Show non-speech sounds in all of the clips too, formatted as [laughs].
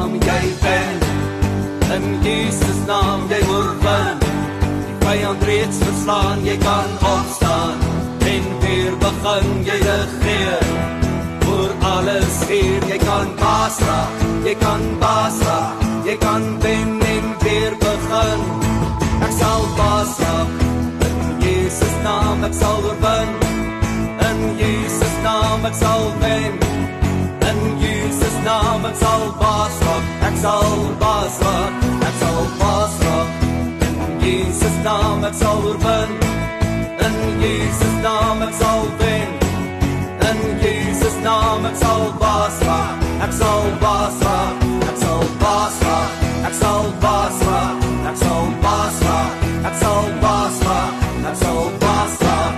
naam jy wen. In Jesus naam jy oorwin. Die vyand reeds verslaan, jy kan opstaan en weer begin jy regeer. Oor alles hier, jy kan baas raak, jy kan baas raak, jy kan wen en weer begin. Ek sal baas raak. In Jesus naam ek sal oorwin. In Jesus naam ek sal wen. Ek sal baas raak. Ek sal baas raak. Ek sal baas raak. In Jesus naam ek sal oorwin. In Jesus naam ek sal wen. In Jesus naam ek sal baas raak. Ek sal baas raak. Ek sal baas raak. Ek sal baas raak. Ek sal baas raak. Ek sal baas raak. Ek sal baas raak.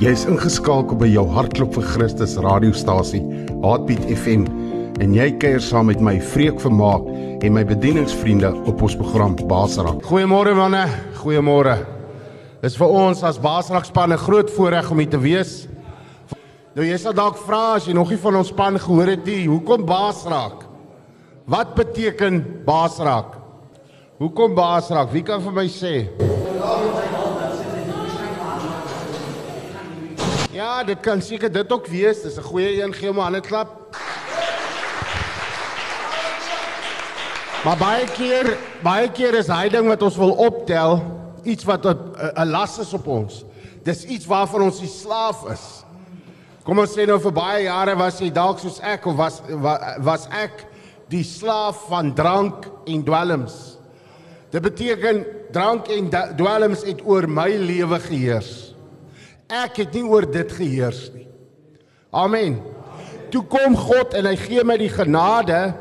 Jy's ingeskakel by jou hartklop vir Christus radiostasie, Heartbeat FM, en jy kuier saam met my Vreek Vermaak en my bedieningsvriende op ons program Basrak. Goeiemôre manne, goeiemôre. Dis vir ons as Basrak span 'n groot voorreg om hier te wees. Nou jy sal dalk vra as jy nog nie van ons span gehoor het nie, hoekom Basrak? Wat beteken Basrak? Hoekom Basrak? Wie kan vir my sê? Ja, dit kan seker dit ook wees. Dis 'n goeie een, gee hom 'n hande klap. Maar baie keer, baie keer is hy ding wat ons wil optel, iets wat 'n 'n las is op ons. Dis iets waarvan ons die slaaf is. Kom ons sê nou vir baie jare was jy dalk soos ek of was wa, was ek die slaaf van drank en dwelms. Dit beteken drank en dwelms het oor my lewe geheers. Ek het nie oor dit geheers nie. Amen. Toe kom God en hy gee my die genade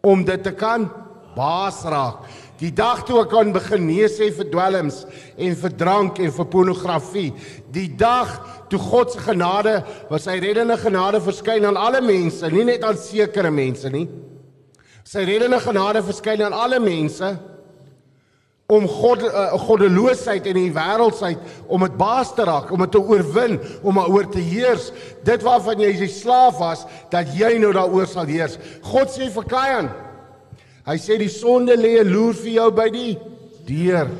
om dit te kan baas raak. Die dag toe ek kan begin nee sê vir dwelms en vir drank en vir pornografie. Die dag toe God se genade, was sy reddende genade verskyn aan alle mense, nie net aan sekere mense nie. Sy reddende genade verskyn aan alle mense om God uh, goddeloosheid en die wêreldsheid om dit baas te raak, om dit te oorwin, om daaroor te heers. Dit waarvan jy die slaaf was, dat jy nou daaroor sal heers. God sê vir Kain. Hy sê die sonde lê 'n loer vir jou by die deur.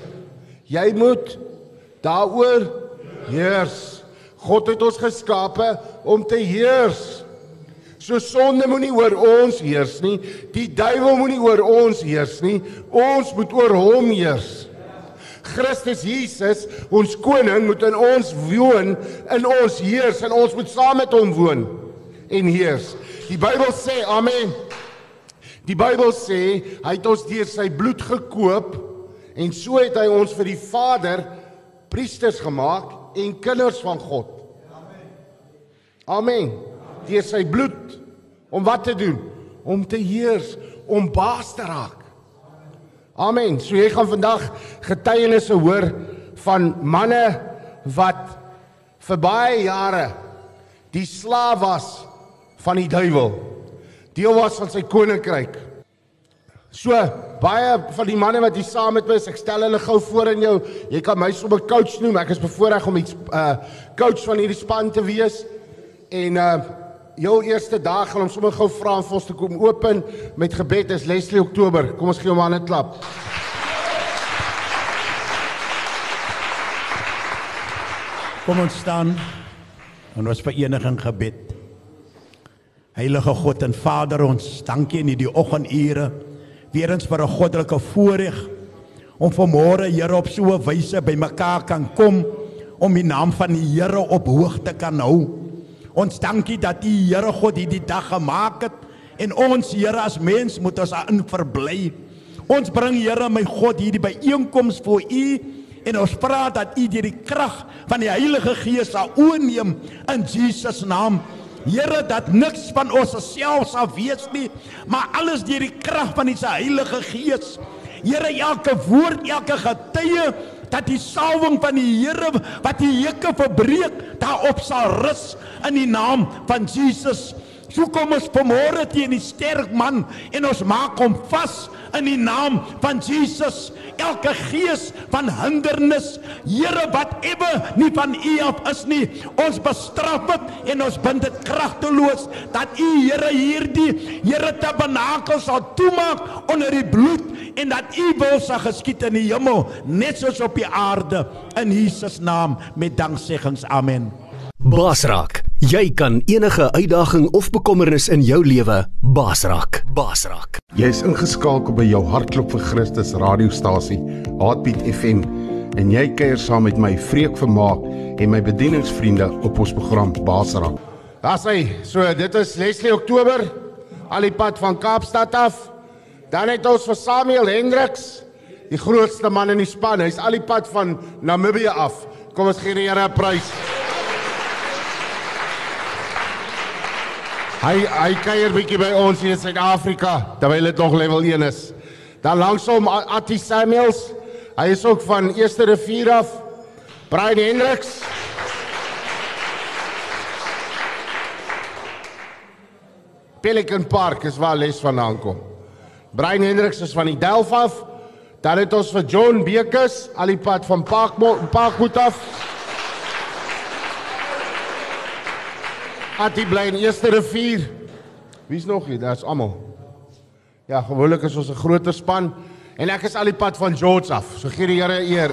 Jy moet daaroor heers. God het ons geskape om te heers. So sonde moenie oor ons heers nie. Die duiwel moenie oor ons heers nie. Ons moet oor hom heers. Christus Jesus, ons koning moet in ons woon, in ons heers en ons moet saam met hom woon en heers. Die Bybel sê, amen. Die Bybel sê hy het ons deur sy bloed gekoop en so het hy ons vir die Vader priesters gemaak en kinders van God. Amen. Deur sy bloed om wat te doen? Om te heers, om baas te raak. Amen. So jy gaan vandag getuienisse hoor van manne wat vir baie jare die slaaf was van die duiwel. Deel was van sy koninkryk. So baie van die manne wat hier saam met my is, ek stel hulle gou voor in jou. Jy kan my sommer coach noem. Ek is bevoorreg om iets uh coach van hierdie span te wees. En uh jou eerste dag gaan ons sommer gou vra om ons te kom open met gebed is Leslie Oktober. Kom ons gee hom 'n hande klap. Kom ons staan en ons vereniging gebed. Heilige God en Vader, ons dankie in hierdie oggendure weer eens vir 'n goddelike voorreg om vanmôre Here op so 'n wyse bymekaar kan kom om die naam van die Here op hoogte kan hou. Ons dankie dat U Here God hierdie dag gemaak het en ons Here as mens moet ons daarin verbly. Ons bring Here my God hierdie byeenkoms voor U en ons vra dat U deur die krag van die Heilige Gees sal oorneem in Jesus naam. Here dat niks van ons self sal wees nie, maar alles deur die krag van die Heilige Gees. Here elke woord, elke getuie dat die salwing van die Here wat die hekke verbreek, daarop sal rus in die naam van Jesus. So kom ons vanmôre teen die sterk man en ons maak hom vas in die naam van Jesus. Elke gees van hindernis, Here wat ewe nie van U af is nie, ons bestraf dit en ons bind dit kragteloos dat U Here hierdie Here tabernakel sal toemaak onder die bloed en dat U wil sal geskied in die hemel net soos op die aarde in Jesus naam met dankseggings. Amen. Basrak, jy kan enige uitdaging of bekommernis in jou lewe basrak. Basrak. Jy's ingeskakel by jou hartklop vir Christus radiostasie, Heartbeat FM, en jy kuier saam met my Vreek Vermaak en my bedieningsvriende op ons program Basrak. Daar's hy. So dit is Leslie Oktober al die pad van Kaapstad af. Dan het ons vir Samuel Hendriks, die grootste man in die span. Hy's al die pad van Namibië af. Kom ons gee die Here 'n prys. Hy hy kuier bietjie by ons hier in Suid-Afrika terwyl dit nog level 1 is. Dan langsom Atti Samuels. Hy is ook van Eerste Rivier af. Brian Hendriks. Pelican Park is waar les vandaan kom. Brian Hendriks is van die Delf af. Dan het ons vir John Bekes al die pad van Parkmoot Parkmoot af. Atti bly in Eerste Rivier. Wie's nog hier? Daar's almal. Ja, gewoonlik is ons 'n groter span en ek is al die pad van George af. So gee die Here eer.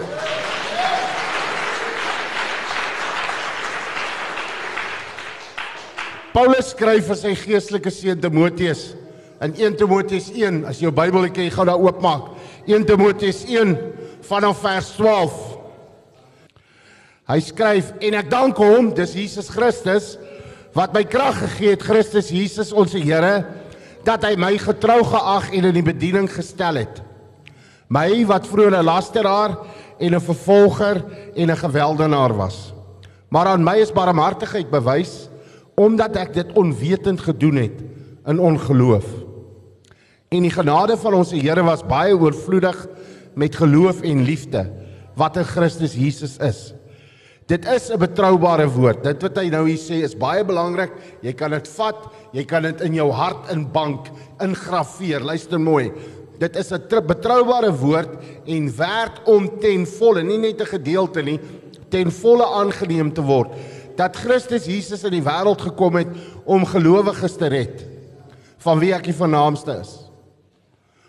Paulus skryf vir sy geestelike seun Timoteus in 1 Timoteus 1, as jy jou Bybel het, jy gaan daar oopmaak. 1 Timoteus 1 vanaf vers 12. Hy skryf en ek dank hom, dis Jesus Christus wat my krag gegee het, Christus Jesus ons Here, dat hy my getrou geag en in die bediening gestel het. My wat vroeër 'n lasteraar en 'n vervolger en 'n geweldenaar was. Maar aan my is barmhartigheid bewys omdat ek dit onwetend gedoen het in ongeloof. En die genade van ons Here was baie oorvloedig met geloof en liefde wat in Christus Jesus is. Dit is 'n betroubare woord. Dit wat hy nou hier sê is baie belangrik. Jy kan dit vat, jy kan dit in jou hart inbank, ingraveer. Luister mooi. Dit is 'n betroubare woord en werd om ten volle, nie net 'n gedeelte nie, ten volle aangeneem te word dat Christus Jesus in die wêreld gekom het om gelowiges te red van wie ek die vernaamste is.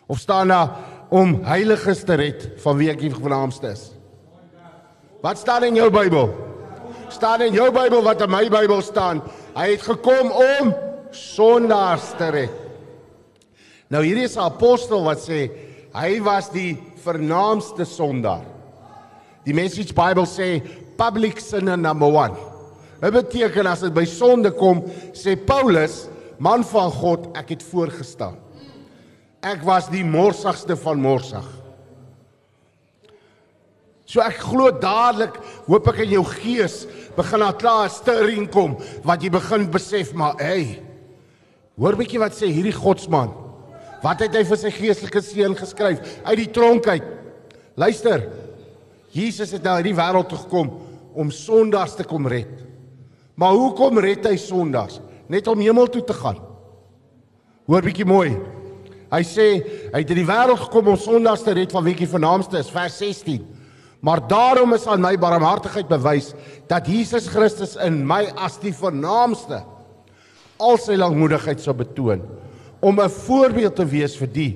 Of staan daar om heiliges te red van wie ek die vernaamste is. Wat staan in jou Bybel? Staan in jou Bybel wat in my Bybel staan. Hy het gekom om sondaars te red. Nou hierdie is 'n apostel wat sê hy was die vernaamste sondaar. Die Message Bible sê public sinner number 1. Dit beteken as dit by sonde kom, sê Paulus, man van God, ek het voorgestaan. Ek was die morsigste van morsig. So ek glo dadelik, hoop ek in jou gees begin daar klaar stirring kom wat jy begin besef maar hey. Hoor bietjie wat sê hierdie godsman. Wat het hy vir sy geestelike seun geskryf uit die tronk uit? Luister. Jesus het nou in die wêreld toe gekom om sondaars te kom red. Maar hoekom red hy sondaars? Net om hemel toe te gaan. Hoor bietjie mooi. Hy sê hy het in die wêreld gekom om sondaars te red van wie die vernaamste is, vers 16. Maar daarom is aan my barmhartigheid bewys dat Jesus Christus in my as die vernaamste al sy lankmoedigheid sou betoon om 'n voorbeeld te wees vir die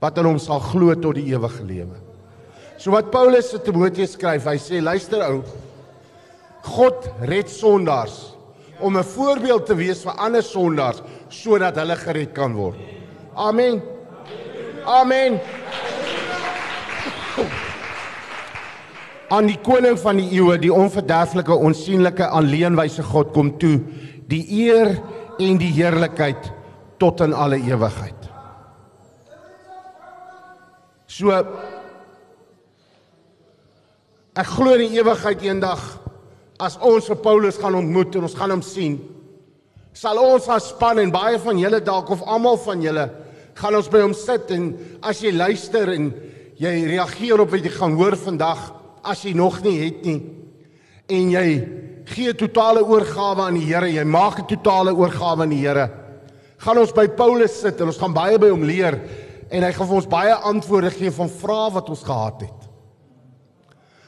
wat in hom sal glo tot die ewige lewe. So wat Paulus se Timoteus skryf, hy sê luister ou, God red sondaars om 'n voorbeeld te wees vir ander sondaars sodat hulle gered kan word. Amen. Amen. Aan die koning van die eeue, die onverderflike, onsigbare, alleenwyse God kom toe die eer en die heerlikheid tot in alle ewigheid. So ek glo in die ewigheid eendag as ons vir Paulus gaan ontmoet en ons gaan hom sien, sal ons as span en baie van julle dalk of almal van julle gaan ons by hom sit en as jy luister en jy reageer op wat jy gaan hoor vandag as jy nog nie het nie en jy gee totale oorgawe aan die Here, jy maak 'n totale oorgawe aan die Here. Gaan ons by Paulus sit en ons gaan baie by hom leer en hy gaan vir ons baie antwoorde gee van vrae wat ons gehad het.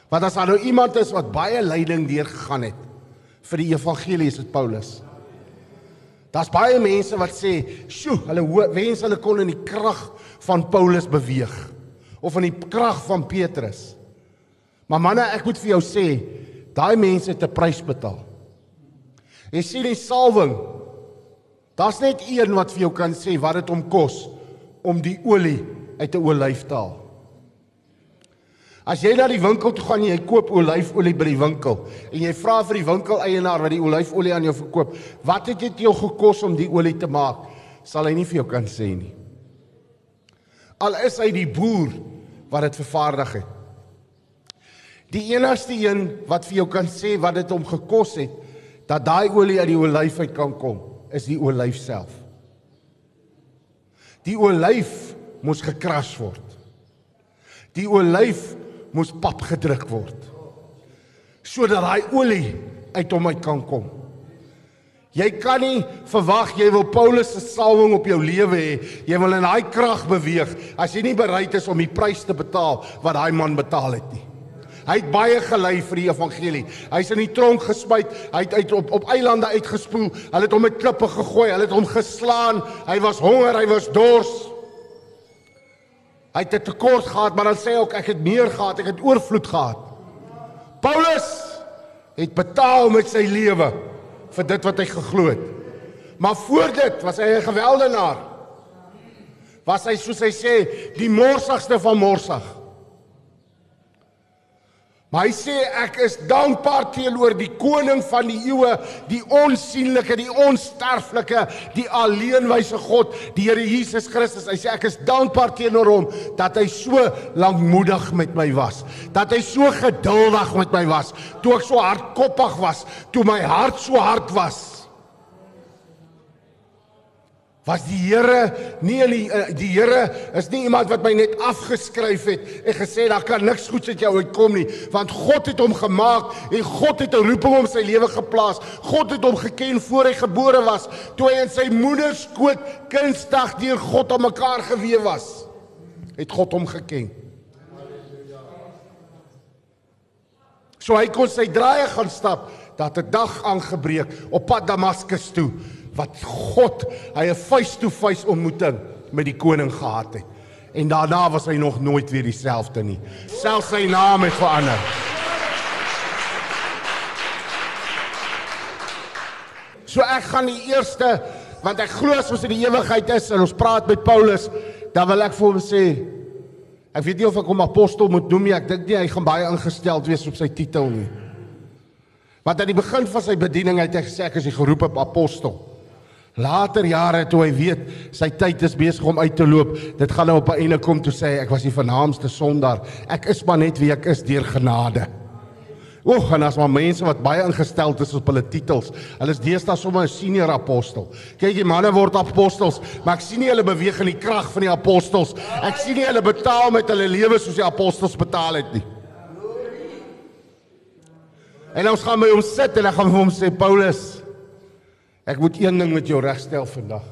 Want as daar nou iemand is wat baie lyding deurgegaan het vir die evangelie is dit Paulus. Daar's baie mense wat sê, "Sjoe, hulle wens hulle kon in die krag van Paulus beweeg of in die krag van Petrus." Maar manne, ek moet vir jou sê, daai mense het 'n prys betaal. Jy sien die salwing. Daar's net een wat vir jou kan sê wat dit hom kos om die olie uit 'n olyf te haal. As jy na die winkel toe gaan en jy koop olyfolie by die winkel en jy vra vir die winkeleienaar wat die olyfolie aan jou verkoop, wat het dit jou gekos om die olie te maak? Sal hy nie vir jou kan sê nie. Al is hy die boer wat dit vervaardig het. Die enigste een wat vir jou kan sê wat dit hom gekos het dat daai olie uit die olyf uit kan kom, is die olyf self. Die olyf moes gekras word. Die olyf moes pap gedruk word. Sodat daai olie uit hom uit kan kom. Jy kan nie verwag jy wil Paulus se salwing op jou lewe hê. Jy wil in daai krag beweeg as jy nie bereid is om die prys te betaal wat daai man betaal het nie. Hy het baie gelei vir die evangelie. Hy's in die tronk gespuit, hy het uit op op eilande uitgespoel. Hulle het hom met klippe gegooi, hulle het hom geslaan. Hy was honger, hy was dors. Hy het 'n tekort gehad, maar dan sê hy ook ek het meer gehad, ek het oorvloed gehad. Paulus het betaal met sy lewe vir dit wat hy geglo het. Maar voor dit was hy 'n geweldenaar. Was hy soos hy sê, die morsigste van morsig. Maar hy sê ek is dankbaar teenoor die koning van die eeue, die onsigbare, die onsterflike, die alleenwyse God, die Here Jesus Christus. Hy sê ek is dankbaar teenoor hom dat hy so lankmoedig met my was, dat hy so geduldig met my was, toe ek so hardkoppig was, toe my hart so hard was was die Here nie in die eh, die Here is nie iemand wat my net afgeskryf het en gesê daar kan niks goeds uit jou uitkom nie want God het hom gemaak en God het 'n roeping om sy lewe geplaas. God het hom geken voor hy gebore was toe hy in sy moeder skoot kunstig deur God aan mekaar gewewe was. Het God hom geken. So hy kon sy draaie gaan stap dat 'n dag aangebreek op pad Damaskus toe wat God hy 'n face-to-face ontmoeting met die koning gehad het. En daarna was hy nog nooit weer dieselfde nie. Selfs sy naam het verander. So ek gaan die eerste want ek glo as ons in die ewigheid is en ons praat met Paulus, dan wil ek vir hom sê ek weet nie of ek hom apostel moet noem nie. Ek dink nie hy gaan baie ingestel wees op sy titel nie. Want aan die begin van sy bediening het hy gesê ek is die geroepe apostel. Later jare toe hy weet sy tyd is besig om uit te loop, dit gaan nou op 'n einde kom toe sê ek was die vernaamste sondaar. Ek is maar net wie ek is deur genade. Oek, en as maar mense wat baie ingestel is op hulle titels. Hulle is deesdae sommer 'n senior apostel. Kyk, die manne word apostels, maar ek sien nie hulle beweeg in die krag van die apostels. Ek sien nie hulle betaal met hulle lewe soos die apostels betaal het nie. En ons gaan by hom sit en ek gaan vir hom sê Paulus, Ek moet een ding met jou regstel vandag.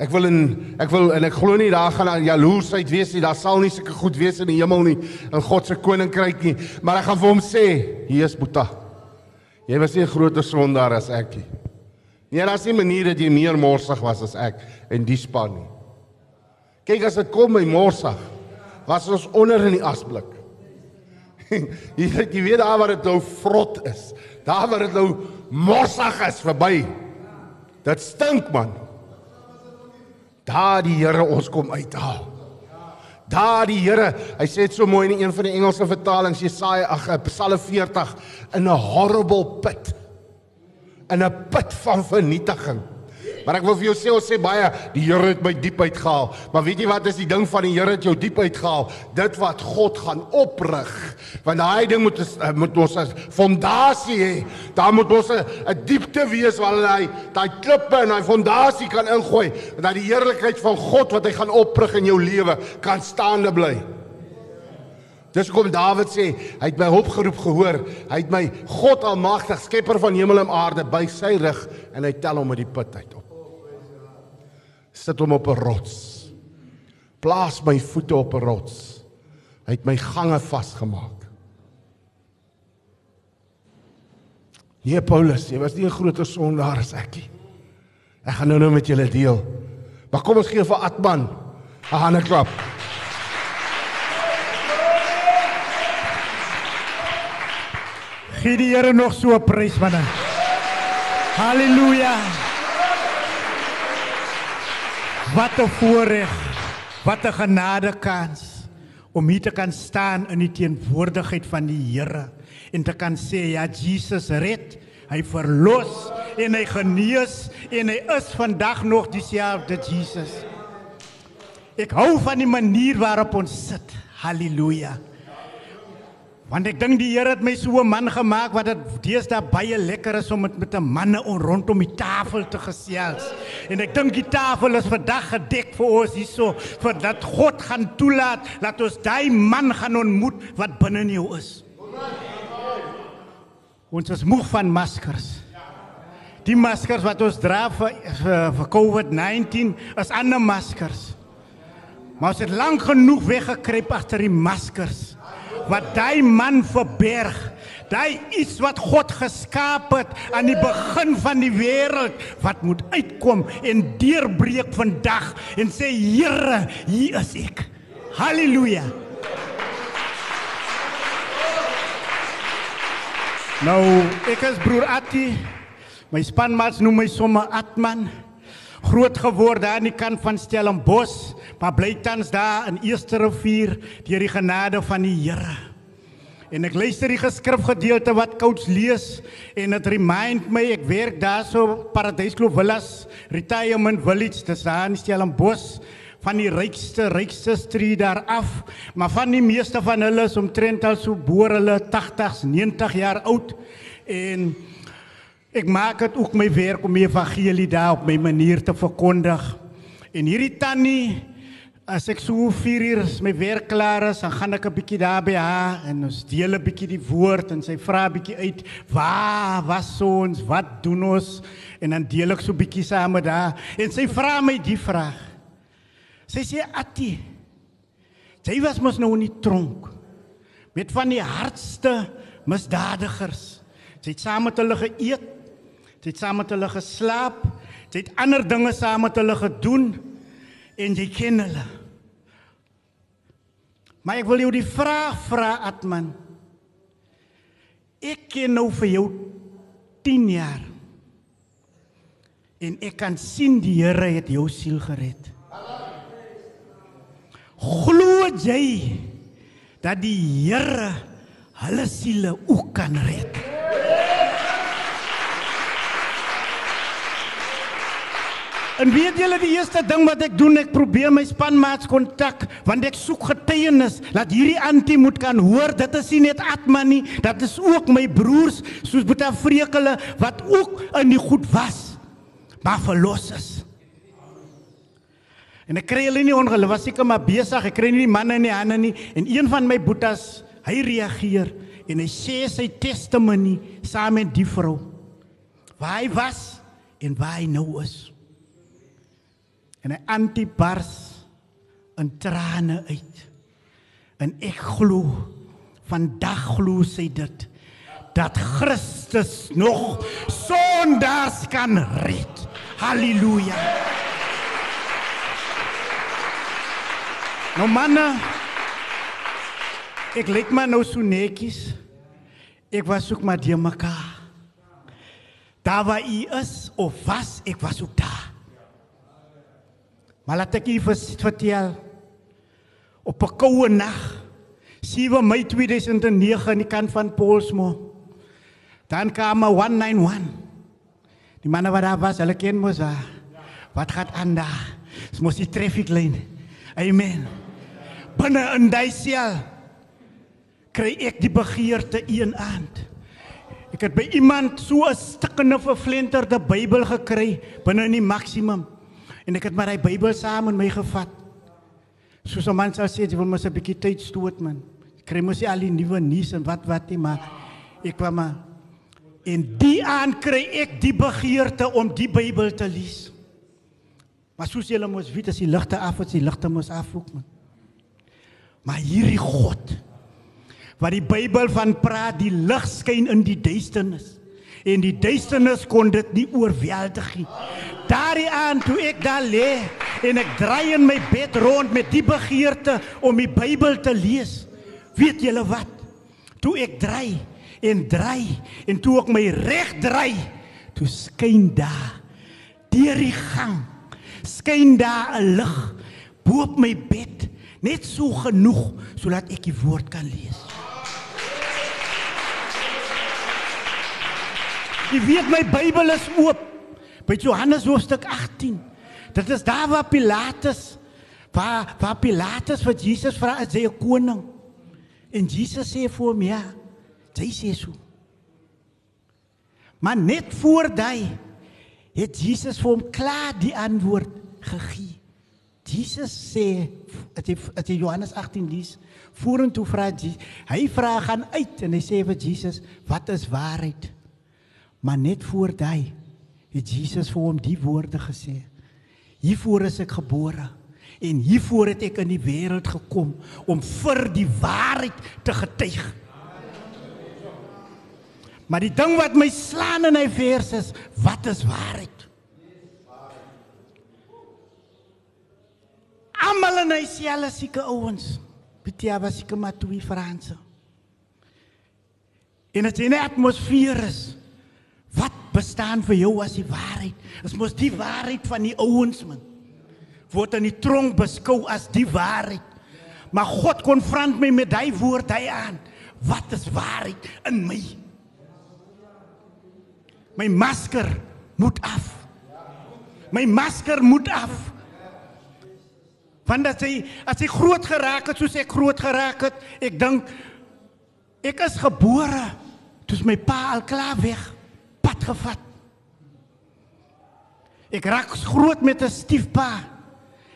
Ek wil en ek wil en ek glo nie daar gaan jaloesheid wees nie. Daar sal nie sulke goed wees in die hemel nie in God se koninkryk nie. Maar ek gaan vir hom sê, is Boeta. Jy was nie 'n groter sondaar as ek nie. Nee, daar's nie manier dat jy meer morsig was as ek in die span nie. Kyk as dit kom by morsig, was ons onder in die asblik. [laughs] jy jy weet daar waar dit nou vrot is. Daar waar dit nou morsig is verby. Dit stink man. Daar die Here ons kom uithaal. Daar die Here, hy sê dit so mooi in een van die Engelse vertalings, Jesaja ag eh, Psalm 40 in 'n horrible pit. In 'n put van vernietiging. Maar ek wil vir jou sê ons sê baie die Here het my diep uitgehaal. Maar weet jy wat is die ding van die Here het jou diep uitgehaal? Dit wat God gaan oprig. Want daai ding moet ons eh, moet ons 'n fondasie hê. Daar moet ons 'n diepte wees waar hy daai klippe en daai fondasie kan ingooi dat die heerlikheid van God wat hy gaan oprig in jou lewe kan staande bly. Dis hoekom Dawid sê, hy het my hulp geroep gehoor. Hy het my God almagtig, skepper van hemel en aarde by sy rug en hy tel hom uit die put uit op sit hom op 'n rots. plaas my voete op 'n rots. Hy het my gange vasgemaak. Nee Paulus, jy was nie 'n groter sondaar as ek nie. Ek gaan nou nou met julle deel. Maar kom ons gee vir Atman 'n hande klap. Gee die Here nog so 'n prys manne. Halleluja. Wat 'n voorreg. Wat 'n genadekans om hier te kan staan in die teenwoordigheid van die Here en te kan sê ja Jesus red, hy verlos en hy genees en hy is vandag nog dieselfde Jesus. Ek hou van die manier waarop ons sit. Halleluja. Want ek dink die Here het my so 'n man gemaak wat dit deesdae baie lekker is om met met 'n manne om rondom die tafel te gesels. En ek dink die tafel is vandag gedek vir ons hierso vir dat God gaan toelaat dat ons daai man gaan ontmoet wat binne in jou is. Ons is moeg van maskers. Die maskers wat ons dra vir vir, vir COVID-19 is ander maskers. Maar ons het lank genoeg weggekruip agter die maskers wat daai man verberg. Daai iets wat God geskaap het aan die begin van die wêreld wat moet uitkom en deurbreek vandag en sê Here, hier is ek. Halleluja. Nou, ek is broer Atti. My spanmaats noem my sommer Atman. Groot geword daar aan die kant van Stellenbosch, maar bly tans daar in Eerste Rivier deur die genade van die Here. En ek luister die geskrifgedeelte wat Coach lees en dit remind my ek werk daarso Paradyskloof Villas Retirement Village dis daar in Stellenbosch van die rykste rykste street daar af maar van die meeste van hulle is omtrent al so boor hulle 80s 90 jaar oud en ek maak dit ook my werk om die evangelie daar op my manier te verkondig en hierdie tannie As ek so 4 uur is my werk klaar is, dan gaan ek 'n bietjie daar by haar en ons deel 'n bietjie die woord en sy vra 'n bietjie uit, "Waar was ons? Wat doen ons?" En dan deel ek so 'n bietjie saam met haar en sy vra my die vraag. Sy sê, "Atti, jy was mos nou in die tronk met van die hardste misdadigers. Jy het saam met hulle geëet, jy het saam met hulle geslaap, jy het ander dinge saam met hulle gedoen." en jy ken hulle. Maar ek wil jou die vraag vra Atman. Ek ken nou vir jou 10 jaar. En ek kan sien die Here het jou siel gered. Glo jy dat die Here hulle siele ook kan red? En weet julle die eerste ding wat ek doen, ek probeer my spanmaats kontak want ek soek getuienis dat hierdie antie moet kan hoor dit is nie net Atman nie, dit is ook my broers soos Boeta Vrekele wat ook in die goed was maar verlos is. En ek kry hulle nie ongeluk, was seker maar besig, ek kry nie die manne in die hande nie en een van my boetas, hy reageer en hy sê sy testimony saam met die vrou. Waar hy was en waar hy nou is en 'n antibars in trane uit. En ek glo vandag glo sy dit dat Christus nog sondaars kan red. Halleluja. Nou manne ek lyk maar nou so netjies. Ek was ook maar die mekaar. Daar waar u is of was ek was ook daar. Maar laat ek u vertel op 'n koue nag 7 Mei 2009 aan die kant van Paulsmoor. Dan kwam 191. Die manne wat daar was, hulle ken mos daar. Wat gaan aan daar? Dis mos die traffiklyn. Amen. Binne in daai sel kry ek die begeerte een aand. Ek het by iemand so 'n stikkende verflenterde Bybel gekry binne in die maksimum. En ek het maar hy Bybel saam met my gevat. Soos 'n man sou sê, jy wil mos 'n bietjie tyd stoot man. Kry mos jy al die nuwe nuus en wat wat nie, maar ek kwam maar en die aan kry ek die begeerte om die Bybel te lees. Maar soos julle mos weet as die ligte af is, die ligte mos af ook man. Maar hierdie God wat die Bybel van praat, die lig skyn in die duisternis. En die duisternis kon dit nie oorweldig nie. Daardie aan toe ek daar lê en ek draai in my bed rond met die begeerte om die Bybel te lees. Weet julle wat? Toe ek draai en draai en toe ek my reg draai, toe skyn daar deur die gang skyn daar 'n lig bo op my bed, net so genoeg sodat ek die woord kan lees. Jy weet my Bybel is oop by Johannes hoofstuk 18. Dit is daar waar Pilatus waar waar Pilatus vir Jesus vra as hy 'n koning. En Jesus sê vir hom ja. Hy sê so. Maar net voor daai het Jesus vir hom klaar die antwoord gegee. Jesus sê as jy as jy Johannes 18 lees, vorentoe vra hy hy vra gaan uit en hy sê vir Jesus, wat is waarheid? Maar net voor daai het Jesus vir hom die woorde gesê. Hiervoor is ek gebore en hiervoor het ek in die wêreld gekom om vir die waarheid te getuig. Maar die ding wat my slaan in hy vers is, wat is waarheid? Almal in hy selle sieke ouens. Bietjie was ek maar twee Franse. En dit is 'n atmosfeer is. Wat bestaan vir jou as die waarheid? Dit mos die waarheid van die ouens man. Word in die tronk beskou as die waarheid. Maar God konfront my met daai woord hy aan. Wat is waarheid in my? My masker moet af. My masker moet af. Want as hy as hy groot geraak het soos ek groot geraak het, ek dink ek is gebore toe my pa al klaar weg pad gevat. Ek raak groot met 'n stiefpa.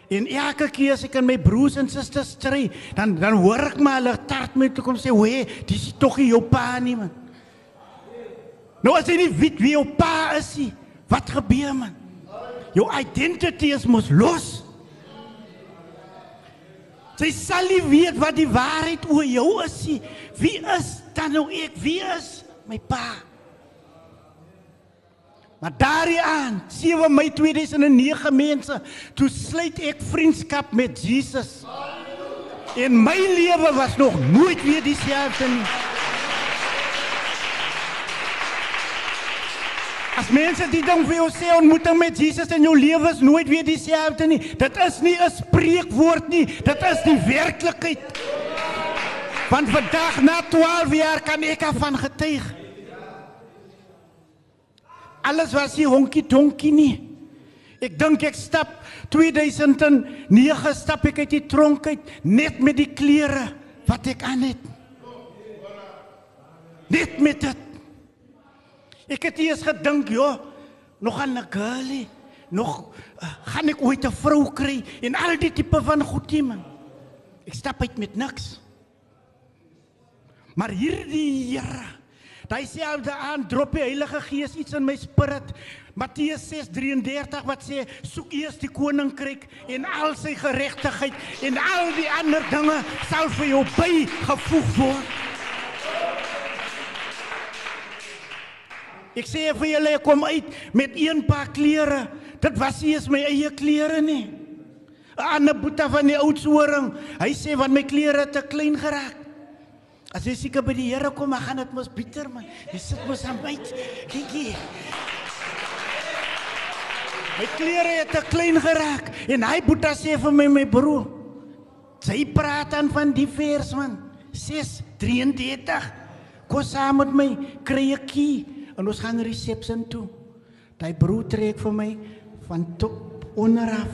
En elke keer as ek aan my broers en susters stry, dan dan hoor ek maar hulle tart my toe kom sê, "Hoe, dis tog nie jou pa nie man." Nou as jy nie weet wie jou pa is nie, wat gebeur man? Jou identity is mos los. Jy sal nie weet wat die waarheid oor jou is nie. Wie is dan nou ek? Wie is my pa? Maar daardie aan 7 Mei 2009 mense, toe sluit ek vriendskap met Jesus. En my lewe was nog nooit weer dieselfde nie. As mense dit ding vir jou sê ontmoeting met Jesus in jou lewe is nooit weer dieselfde nie. Dit is nie 'n spreekwoord nie, dit is die werklikheid. Want vandag na 12 jaar kan ek afvan getuig. Alles was nie honkie donkie nie. Ek dink ek stap 2009 stap ek uit die tronk uit net met die klere wat ek aan het. Net met dit. Ek het eers gedink, ja, nog 'n girlie, nog uh, gaan ek ooit 'n vrou kry en al die tipe van goed nie man. Ek stap uit met niks. Maar hierdie Here, daai selfde aan drop die Heilige Gees iets in my spirit. Matteus 6:33 wat sê soek eers die koninkryk en al sy geregtigheid en al die ander dinge sal vir jou bygevoeg word. Ek sê vir julle kom uit met een paar klere. Dit was nie eens my eie klere nie. 'n Ander boeta van die oudsoring, hy sê want my klere te klein geraak. As jy seker by die Here kom, dan gaan dit mos bitter man. Jy sit mos aan. Kyk hier. My klere het te klein geraak en hy boeta sê vir my my broer. Sy praat dan van die vers man. 6:33. Kom saam met my, kry 'n key en ons gaan resepsie toe. Daai broer trek vir my van top onderaf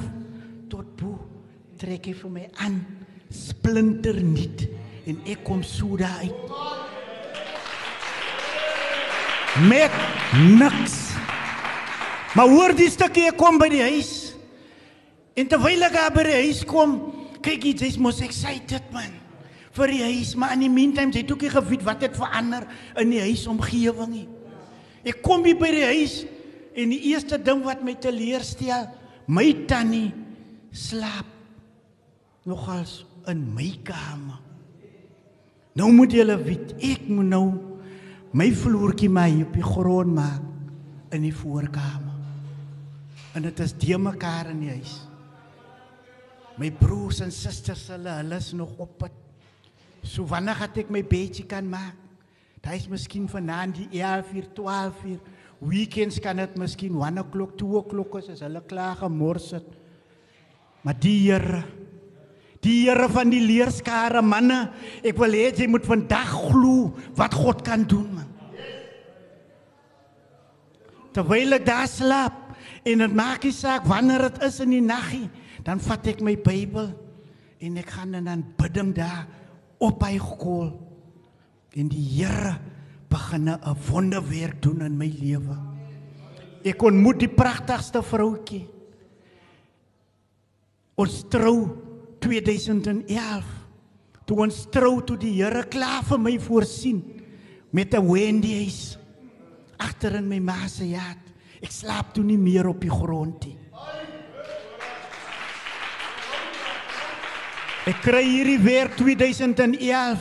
tot bo. Trek hy vir my aan splinter nuut en ek kom so daar uit. Met niks. Maar hoor die stukkie ek kom by die huis. En terwyl ek by die huis kom, kyk jy jy's mos excited man vir die huis, maar in die meantime jy het ook nie geweet wat het verander in die huisomgewing nie. Ek kom hier by die huis en die eerste ding wat my teleurstel, My tannie slaap nogals in my kamer. Nou moet julle weet, ek moet nou my vloertjie my op die grond maak in die voorkamer. En dit is die mekaar in die huis. My broers en susters hulle hulle is nog op pad. So wanneer gaan ek my bedjie kan maak? Dit is miskien vanaand die 11 uur, 12 uur. Weekends kan dit miskien 1 o'clock, 2 o'clock is as hulle klaar gemors het. Maar die Here Die Here van die leerskare manne, ek wil hê jy moet vandag glo wat God kan doen man. Terwyl ek daar slaap en dit maak nie saak wanneer dit is in die naggie, dan vat ek my Bybel en ek gaan dan bidding daar op hy gekoel. En die Here begin 'n wonderwerk doen in my lewe. Ek ontmoet die pragtigste vroutjie. Ons trou 2011 toe ons trou toe die Here klaar vir my voorsien met 'n Wendy's agter in my ma se jaat. Ek slaap toe nie meer op die grond nie. Ek kry hierdie weer 2011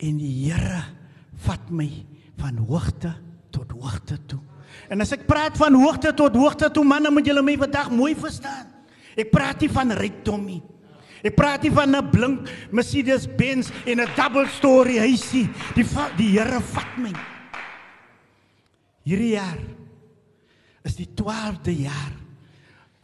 en die Here vat my van hoogte tot hoogte toe. En as ek praat van hoogte tot hoogte toe, manne, moet julle my vandag mooi verstaan. Ek praat nie van rykdom nie. Ek praat nie van 'n blink Mercedes Benz en 'n double story huisie. Die die Here vat my. Hierdie jaar is die 12de jaar.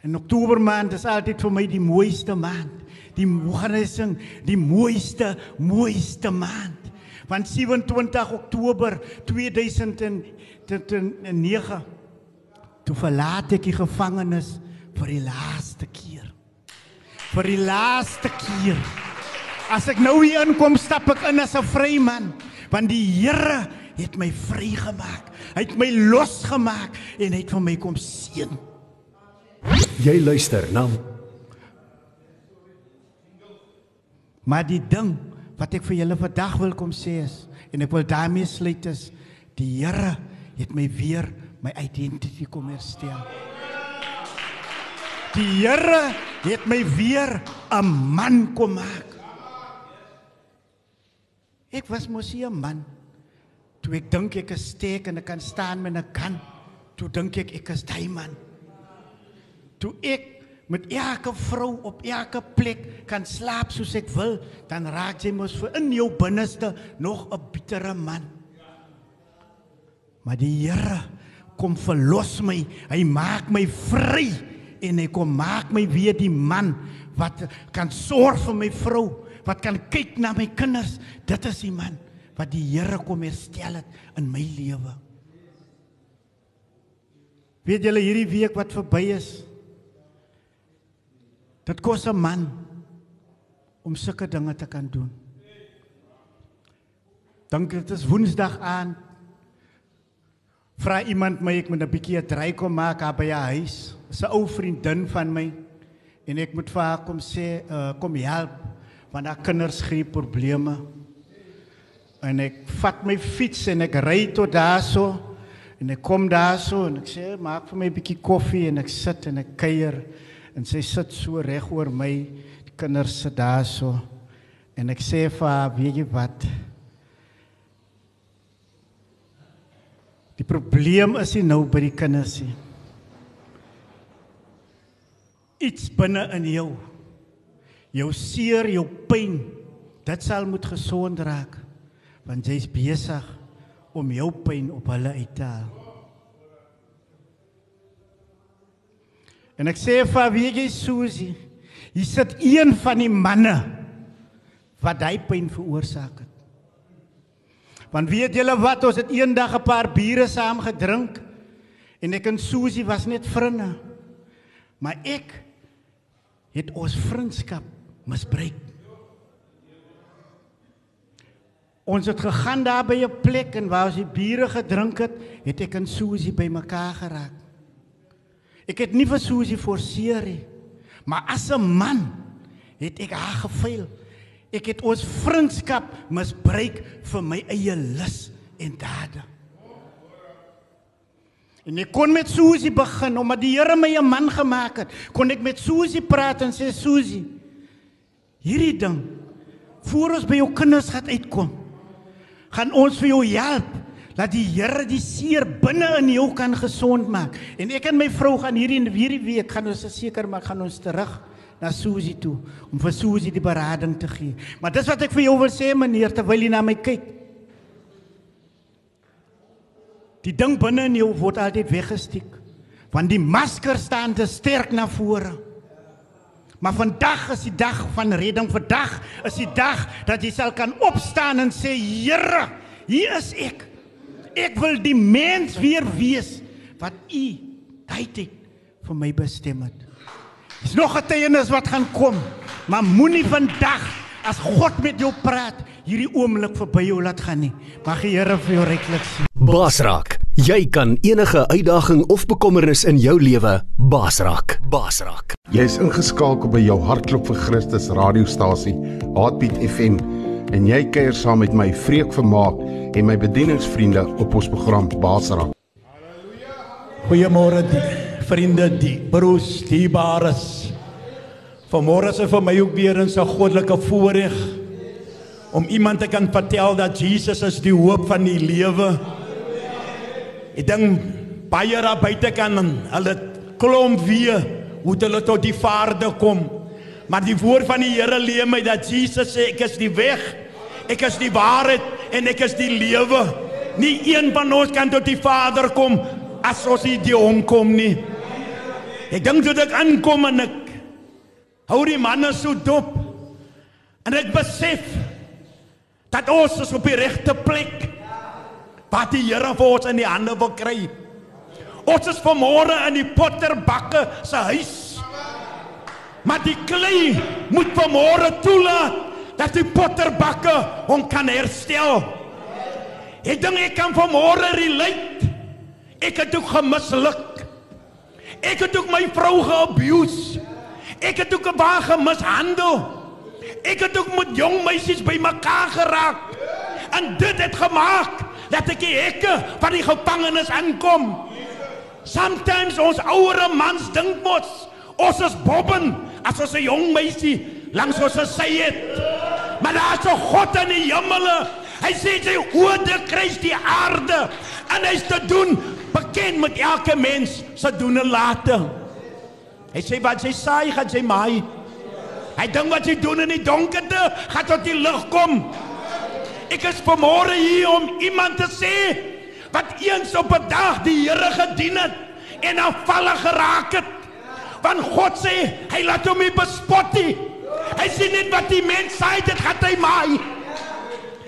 En Oktober maand is altyd vir my die mooiste maand. Die mooiste, die mooiste, mooiste maand. Van 27 Oktober 2009 toe verlaat ek die gevangenis vir die laaste keer. Vir die laaste keer. As ek nou hier inkom, stap ek in as 'n vryman, want die Here het my vrygemaak. Hy het my losgemaak en hy het vir my kom seën. Jy luister na Maar die ding wat ek vir julle vandag wil kom sê is en ek wil daarmee sluit is die Here het my weer my identiteit kom herstel. Die Here het my weer 'n man kom maak. Ek was mos 'n man. Toe ek dink ek is sterk en ek kan staan met 'n kan, toe dink ek ek is daai man. Toe ek met elke vrou op elke plek kan slaap soos ek wil, dan raak jy mos vir in jou binneste nog 'n bittere man. Maar die Here kom verlos my. Hy maak my vry en hy kom maak my weer die man wat kan sorg vir my vrou, wat kan kyk na my kinders. Dit is die man wat die Here kom herstel het in my lewe. Weet julle hierdie week wat verby is? Dit kos 'n man om sulke dinge te kan doen. Dink dit is Woensdag aan. Vra iemand my ek moet 'n bietjie 'n dry kom maak by 'n huis. 'n ou vriendin van my. En ek moet vir haar kom sê uh, kom help want haar kinders gee probleme. En ek vat my fiets en ek ry tot daarso. En ek kom daarso en ek sê maak vir my 'n bietjie koffie en ek sit en ek kuier. En sy sit so reg oor my. Die kinders sit daarso. En ek sê vir haar weet jy wat Die probleem is nie nou by die kinders nie iets binne in jou. Jou seer, jou pyn, dit sal moet gesond raak want jy's besig om jou pyn op hulle uit te haal. En ek sê vir wie jy Susie, jy sit een van die manne wat hy pyn veroorsaak het. Want weet julle wat, ons het eendag 'n paar biere saam gedrink en ek en Susie was net vriende. Maar ek het ons vriendskap misbruik. Ons het gegaan daar by 'n plek en waar ons die biere gedrink het, het ek en Susie by mekaar geraak. Ek het nie vir Susie forceer nie, maar as 'n man het ek haar gevuil. Ek het ons vriendskap misbruik vir my eie lus en dade. En ek kon met Susie begin omdat die Here my 'n man gemaak het. Kon ek met Susie praat en sê Susie, hierdie ding voor ons by jou kinders gaan uitkom, gaan ons vir jou help dat die Here die seer binne in jou kan gesond maak. En ek en my vrou gaan hierdie hierdie week gaan ons seker maak gaan ons terug na Susie toe om vir Susie die berading te gee. Maar dis wat ek vir jou wil sê meneer terwyl jy na my kyk. Die ding binne in jou word altyd weggesteek. Want die masker staan te sterk na vore. Maar vandag is die dag van redding. Vandag is die dag dat jy sal kan opstaan en sê, Here, hier is ek. Ek wil die mens weer wees wat U tyd het vir my bestem het. Dis nog 'n tydenis wat gaan kom, maar moenie vandag as God met jou praat, hierdie oomblik verby jou laat gaan nie. Mag die Here vir jou ryklik sien. Basraak, jy kan enige uitdaging of bekommernis in jou lewe basraak. Basraak. Jy's ingeskakel by jou hartklop vir Christus radiostasie, Heartbeat FM, en jy kuier saam met my Vreek Vermaak en my bedieningsvriende op ons program Basraak. Goeiemôre die vriende, die broers, die bares. Vanmôre is vir my ook weer 'n so goddelike voorreg om iemand te kan vertel dat Jesus is die hoop van die lewe. Ek dink baie daar buite kan hulle klomp weer hoe hulle tot die Vader kom. Maar die woord van die Here leer my dat Jesus sê ek is die weg, ek is die waarheid en ek is die lewe. Nie een van ons kan tot die Vader kom as ons nie die hom kom nie. Ek dink toe ek aankom en ek hou die manne so dop en ek besef dat ons is op die regte plek wat die Here vir ons in die hande wil kry. Ons is vanmôre in die potterbakke se huis. Maar die klei moet vanmôre toelaat dat die potterbakke hom kan herstel. Ek dink ek kan vanmôre relate. Ek het ook gemisluk. Ek het ook my vrou geabuse. Ek het ook baie gemishandel. Ek het ook met jong meisies bymekaar geraak. En dit het gemaak dat ek die hekke van die gevangenis aankom. Sometimes ons ouer mans dink mos ons is bobben as ons 'n jong meisie langs ons sy het. Maar daar is 'n God in die hemele. Hy sê sy oorde kruis die aarde en hy's te doen bekend met elke mens se doen en late. Hy sê wat jy saai, gaan jy maai. Hy dink wat jy doen in die donkerte, gaan tot die lig kom. Ek is vanmôre hier om iemand te sê wat eens op 'n dag die Here gedien het en afvallig geraak het. Want God sê hy laat hom nie bespot nie. Hy sê net wat die mens sê, dit gaan hy maai.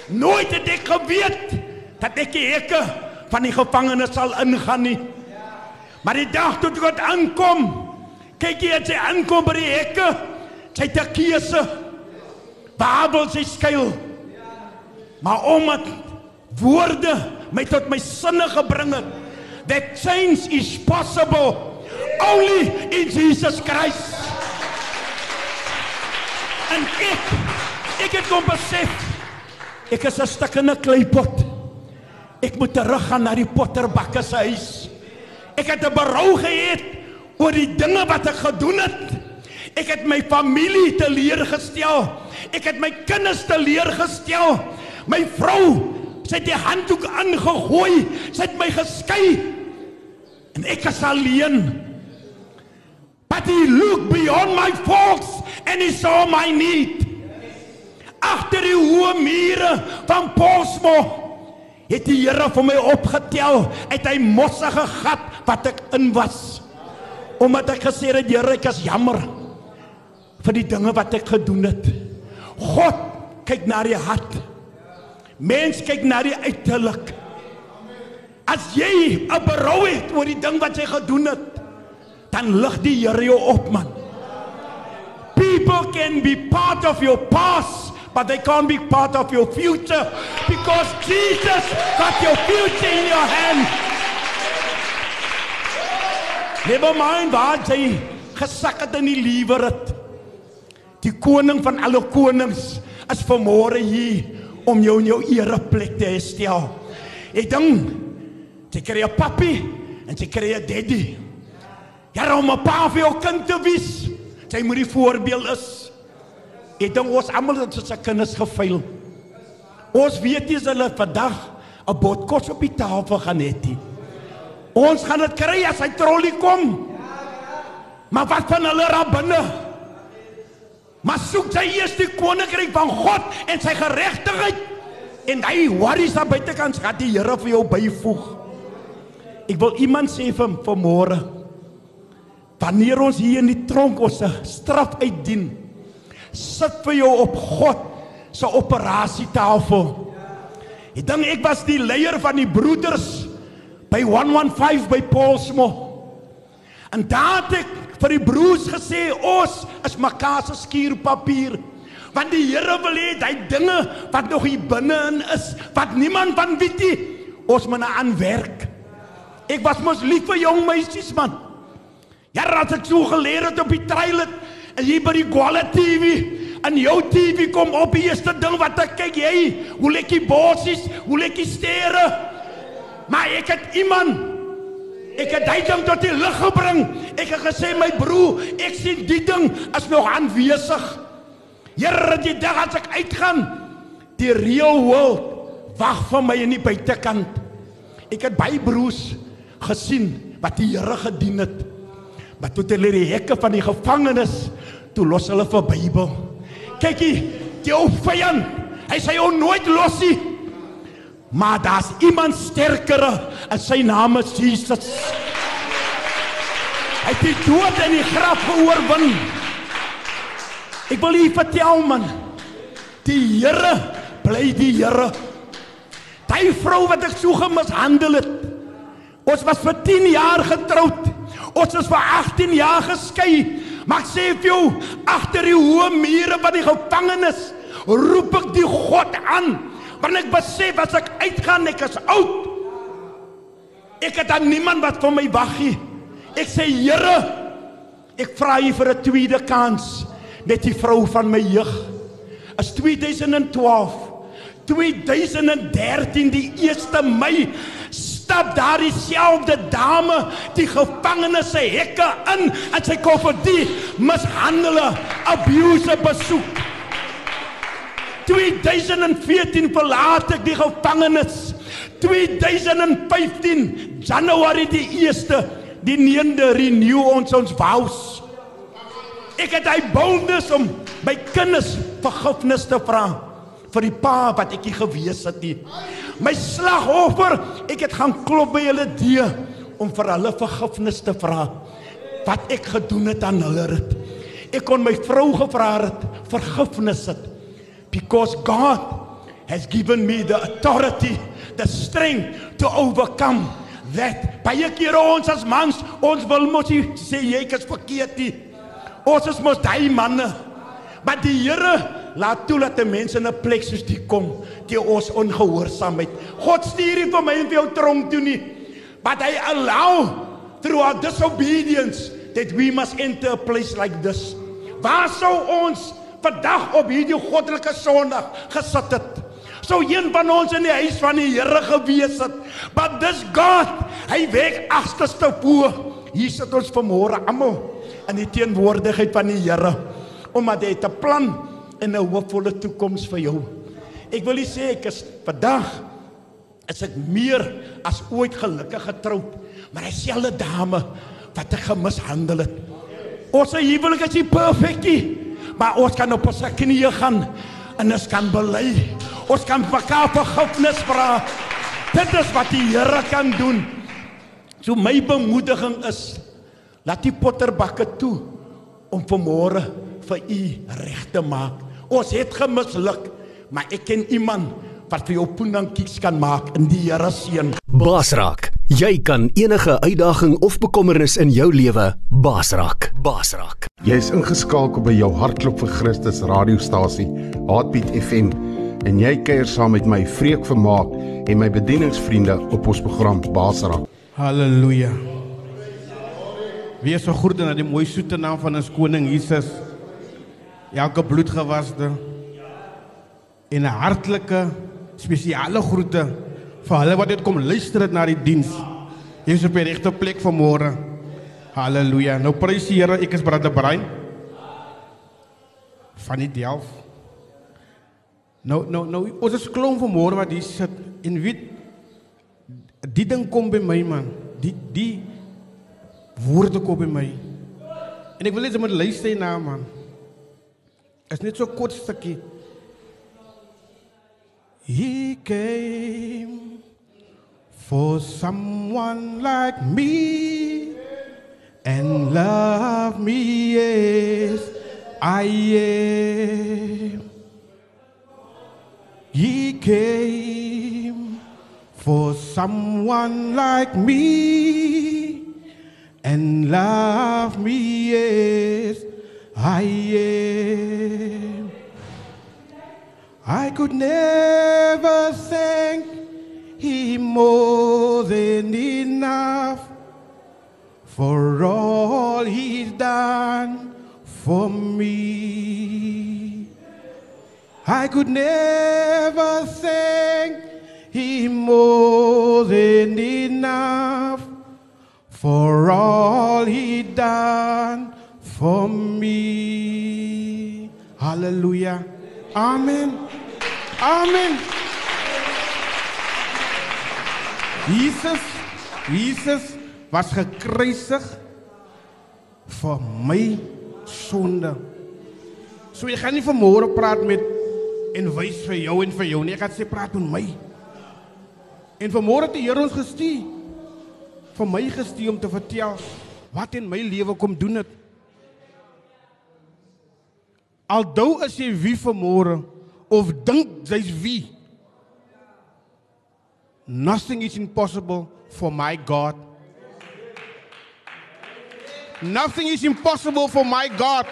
Nooit het ek geweet dat ek die hekke van die gevangenes sal ingaan nie. Maar die dag toe God aankom, kyk jy as hy aankom by die hekke, sy 'n keuse. Babel sy skuil. Maar omdat woorde my tot my sinne gebring het, that change is possible only in Jesus Christ. En ek ek het kom besef ek is 'n stuk in 'n kleipot. Ek moet teruggaan na die potterbakke se huis. Ek het 'n berou gehad oor die dinge wat ek gedoen het. Ek het my familie te leer gestel. Ek het my kinders te leer gestel. My vrou, sy het die handdoek aangegooi. Sy het my geskei. En ek is alleen. But he looked beyond my faults and he saw my need. Agter die hoë mure van Posmo het die Here vir my opgetel uit hy mossige gat wat ek in was. Omdat ek gesê het Here, ek is jammer vir die dinge wat ek gedoen het. God kyk na die hart. Mens kyk na die uiterlik. As jy 'n berou het oor die ding wat jy gedoen het, dan lig die Here jou op man. People can be part of your past, but they can't be part of your future because Jesus got your future in your hand. Never mind waar jy gesak het in die liewer het. Die koning van alle konings is vanmôre hier om jou in jou ereplek te herstel. Ek dink jy kry 'n papi En sy kry 'n daddy. Ja, om 'n pa vir jou kind te wees. Sy moet die voorbeeld is. Ek dink ons almal het ons kinders gefaal. Ons weet nie as hulle vandag 'n bot kos op die tafel gaan hê nie. Ons gaan dit kry as hy trollie kom. Maar wat van hulle daar binne? Maar soek jy eers die koninkryk van God en sy geregtigheid en hy worries daar buitekant gaan die Here vir jou byvoeg. Ek wil iemand sê vir vanmôre wanneer ons hier in die tronk ons straf uitdien sit vir jou op God se operasietafel. Ek dink ek was die leier van die broeders by 115 by Paulsmo. En daar het ek vir die broers gesê ons is mekaar se skuurpapier. Want die Here wil hê hy dinge wat nog hier binne-in is wat niemand van weet nie, ons moet aan werk. Ek was mos lief vir jong meisies man. Ja, raak ek so geleer het op die trailer en hier by die Gwala TV en jou TV kom op die eerste ding wat ek kyk jy, hoe lekker bossies, hoe lekker sterre. Maar ek het iemand Ek het daai ding tot die lig gebring. Ek het gesê my broer, ek sien die ding is nog aanwesig. Here, die dag as ek uitgaan, die real world wag vir my in die buitekant. Ek het baie broers gesien wat die Here gedien het. Maar toe hulle die hekke van die gevangenis, toe los hulle vir Bybel. Kykie, die ou vyand, hy sê jou nooit los nie. Maar daar's iemand sterker en sy naam is Jesus. Hy het die dood en die graf oorwin. Ek wil u vertel man, die Here bly die Here. Daai vrou wat ek so gemishandel het. Ons was vir 10 jaar getroud. Ons is vir 18 jaar geskei. Maar ek sê vir jou, agter die hoë mure van die gevangenis, roep ek die God aan want ek besef as ek uitgaan ek is oud. Ek het dan niemand wat vir my wag nie. Ek sê Here ek vra U vir 'n tweede kans. Met die vrou van my jeug. Is 2012 2013 die 1 Mei stap daar dieselfde dame die gevangenes se hekke in en sy kom vir die mishandelde abuse besoek 2014 verlaat ek die gevangenis. 2015 Januarie die 1ste die 9de renew ons ons vows. Ek het hy boldness om my kinders vergifnis te vra vir die pa wat ek nie gewees het nie. My slagoffer, ek het gaan klop by hulle deur om vir hulle vergifnis te vra wat ek gedoen het aan hulle. Ek kon my vrou gevra het vergifnis het because God has given me the authority, the strength to overcome that. Baie kere ons as mans, ons wil mos sê jy is verkeerd nie. Ons is mos daai manne. Maar die Here laat toe dat mense in 'n plek soos die kom, die ons ongehoorsaamheid. God stuur nie vir my en vir jou tronk toe nie. But hy allow through our disobedience that we must enter a place like this. Waar sou ons vandag op hierdie goddelike Sondag gesit het. Sou een van ons in die huis van die Here gewees het. But this God, hy werk agterste voor. Hier sit ons vanmôre almal in die teenwoordigheid van die Here omdat hy 'n plan en 'n hoopvolle toekoms vir jou. Ek wil sê ek is vandag is ek meer as ooit gelukkig getroud, maar dieselfde dame wat ek gemishandel het. Ons huwelik is nie perfek nie maar ons kan op ons knieë gaan en ons kan bely. Ons kan mekaar vergifnis vra. Dit is wat die Here kan doen. So my bemoediging is laat die potterbakke toe om vanmôre vir u reg te maak. Ons het gemisluk, maar ek ken iemand wat vir jou pundankies kan maak in die Here seën. Basrak, jy kan enige uitdaging of bekommernis in jou lewe basrak. Basrak. Jy is ingeskakel by jou hartklop vir Christus radiostasie, Heartbeat FM, en jy kuier saam met my Vreek Vermaak en my bedieningsvriende op ons program Basrak. Halleluja. Wees so groete na die mooi soete naam van ons koning Jesus. Elke bloedgewaste en 'n hartlike spesiale groete vir hulle wat dit kom luister het na die diens. Jy is op die regte plek vanmôre. Halleluja. Nou prys die Here, ek is Brother Brian van die Delf. Nou nou nou ons is klomp vanmôre wat hier sit en weet die ding kom by my man. Die die woorde kom by my. En ek wil net met luister na man. Is net so kort stukkie. He came for someone like me and love me as I am. He came for someone like me and love me as I am. I could never thank him more than enough for all he's done for me. I could never thank him more than enough for all he done for me. Hallelujah. Amen. Amen. Jesus, Jesus was gekruisig vir my sonde. So ek gaan nie vanmôre praat met en wys vir jou en vir jou nie. Ek gaan sê praat met my. En vanmôre het die Here ons gestuur vir my gestuur om te vertel wat in my lewe kom doen het. Aldou is jy wie vanmôre of dink jy's wie? Nothing is impossible for my God. Nothing is impossible for my God.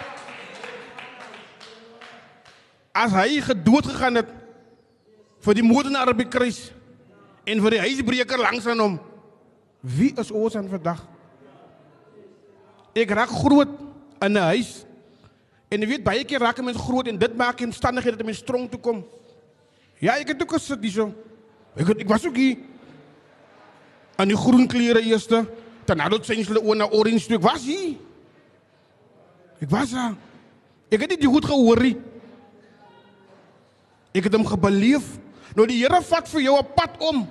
As hy gedood gegaan het vir die moordenaar op die kruis en vir die huisbreker langs aan hom, wie is ons aan vandag? Ek raak groot in 'n huis en jy weet baie keer raak 'n mens groot en dit maak omstandighede dat 'n mens strong toe kom. Ja, ek het ook gesit hierso. Ek het, ek was ook hier aan die groen klere eerste. Daarna het sy hulle oor na orange toe. Ek was hier. Ek was daar. Ek het dit goed gehoor nie. Ek het hom gebeleef. Nou die Here vat vir jou 'n pad om.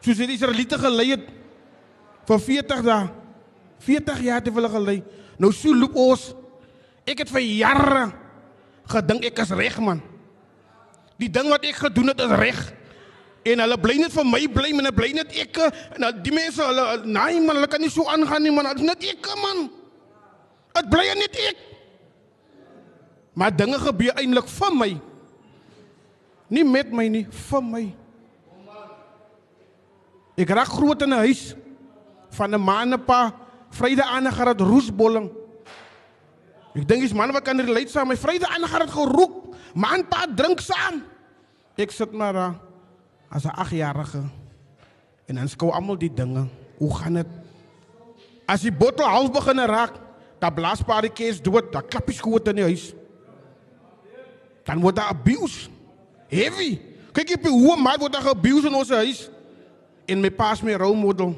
Soos die Israeliete gelei het vir 40 dae. 40 jaar het hulle gelei. Nou so loop ons. Ek het vir jare gedink ek is reg man. Die ding wat ek gedoen het is reg. En hulle bly net vir my bly, men bly net. En die mense hulle nee man, hulle kan nie so aangaan nie man. Dit is net ek man. Dit bly net ek. Maar dinge gebeur eintlik vir my. Nie met my nie, vir my. Ek raak groot in 'n huis van 'n maandepa Vrydag aan gehad roesbolling. Ek dink dis man wat kan relate saam. My Vrydag aan gehad geroek. Man pa drink saam. Ek sit maar daar as 'n 8-jarige. En dan skou almal die dinge. Hoe gaan dit? As die bottel half begin raak, dan blaas pa die kees dood. Dan klap die skoot in die huis. Dan word daar abuse. Heavy. Kyk jy hoe maar word daar abuse in ons huis. En my pa's my role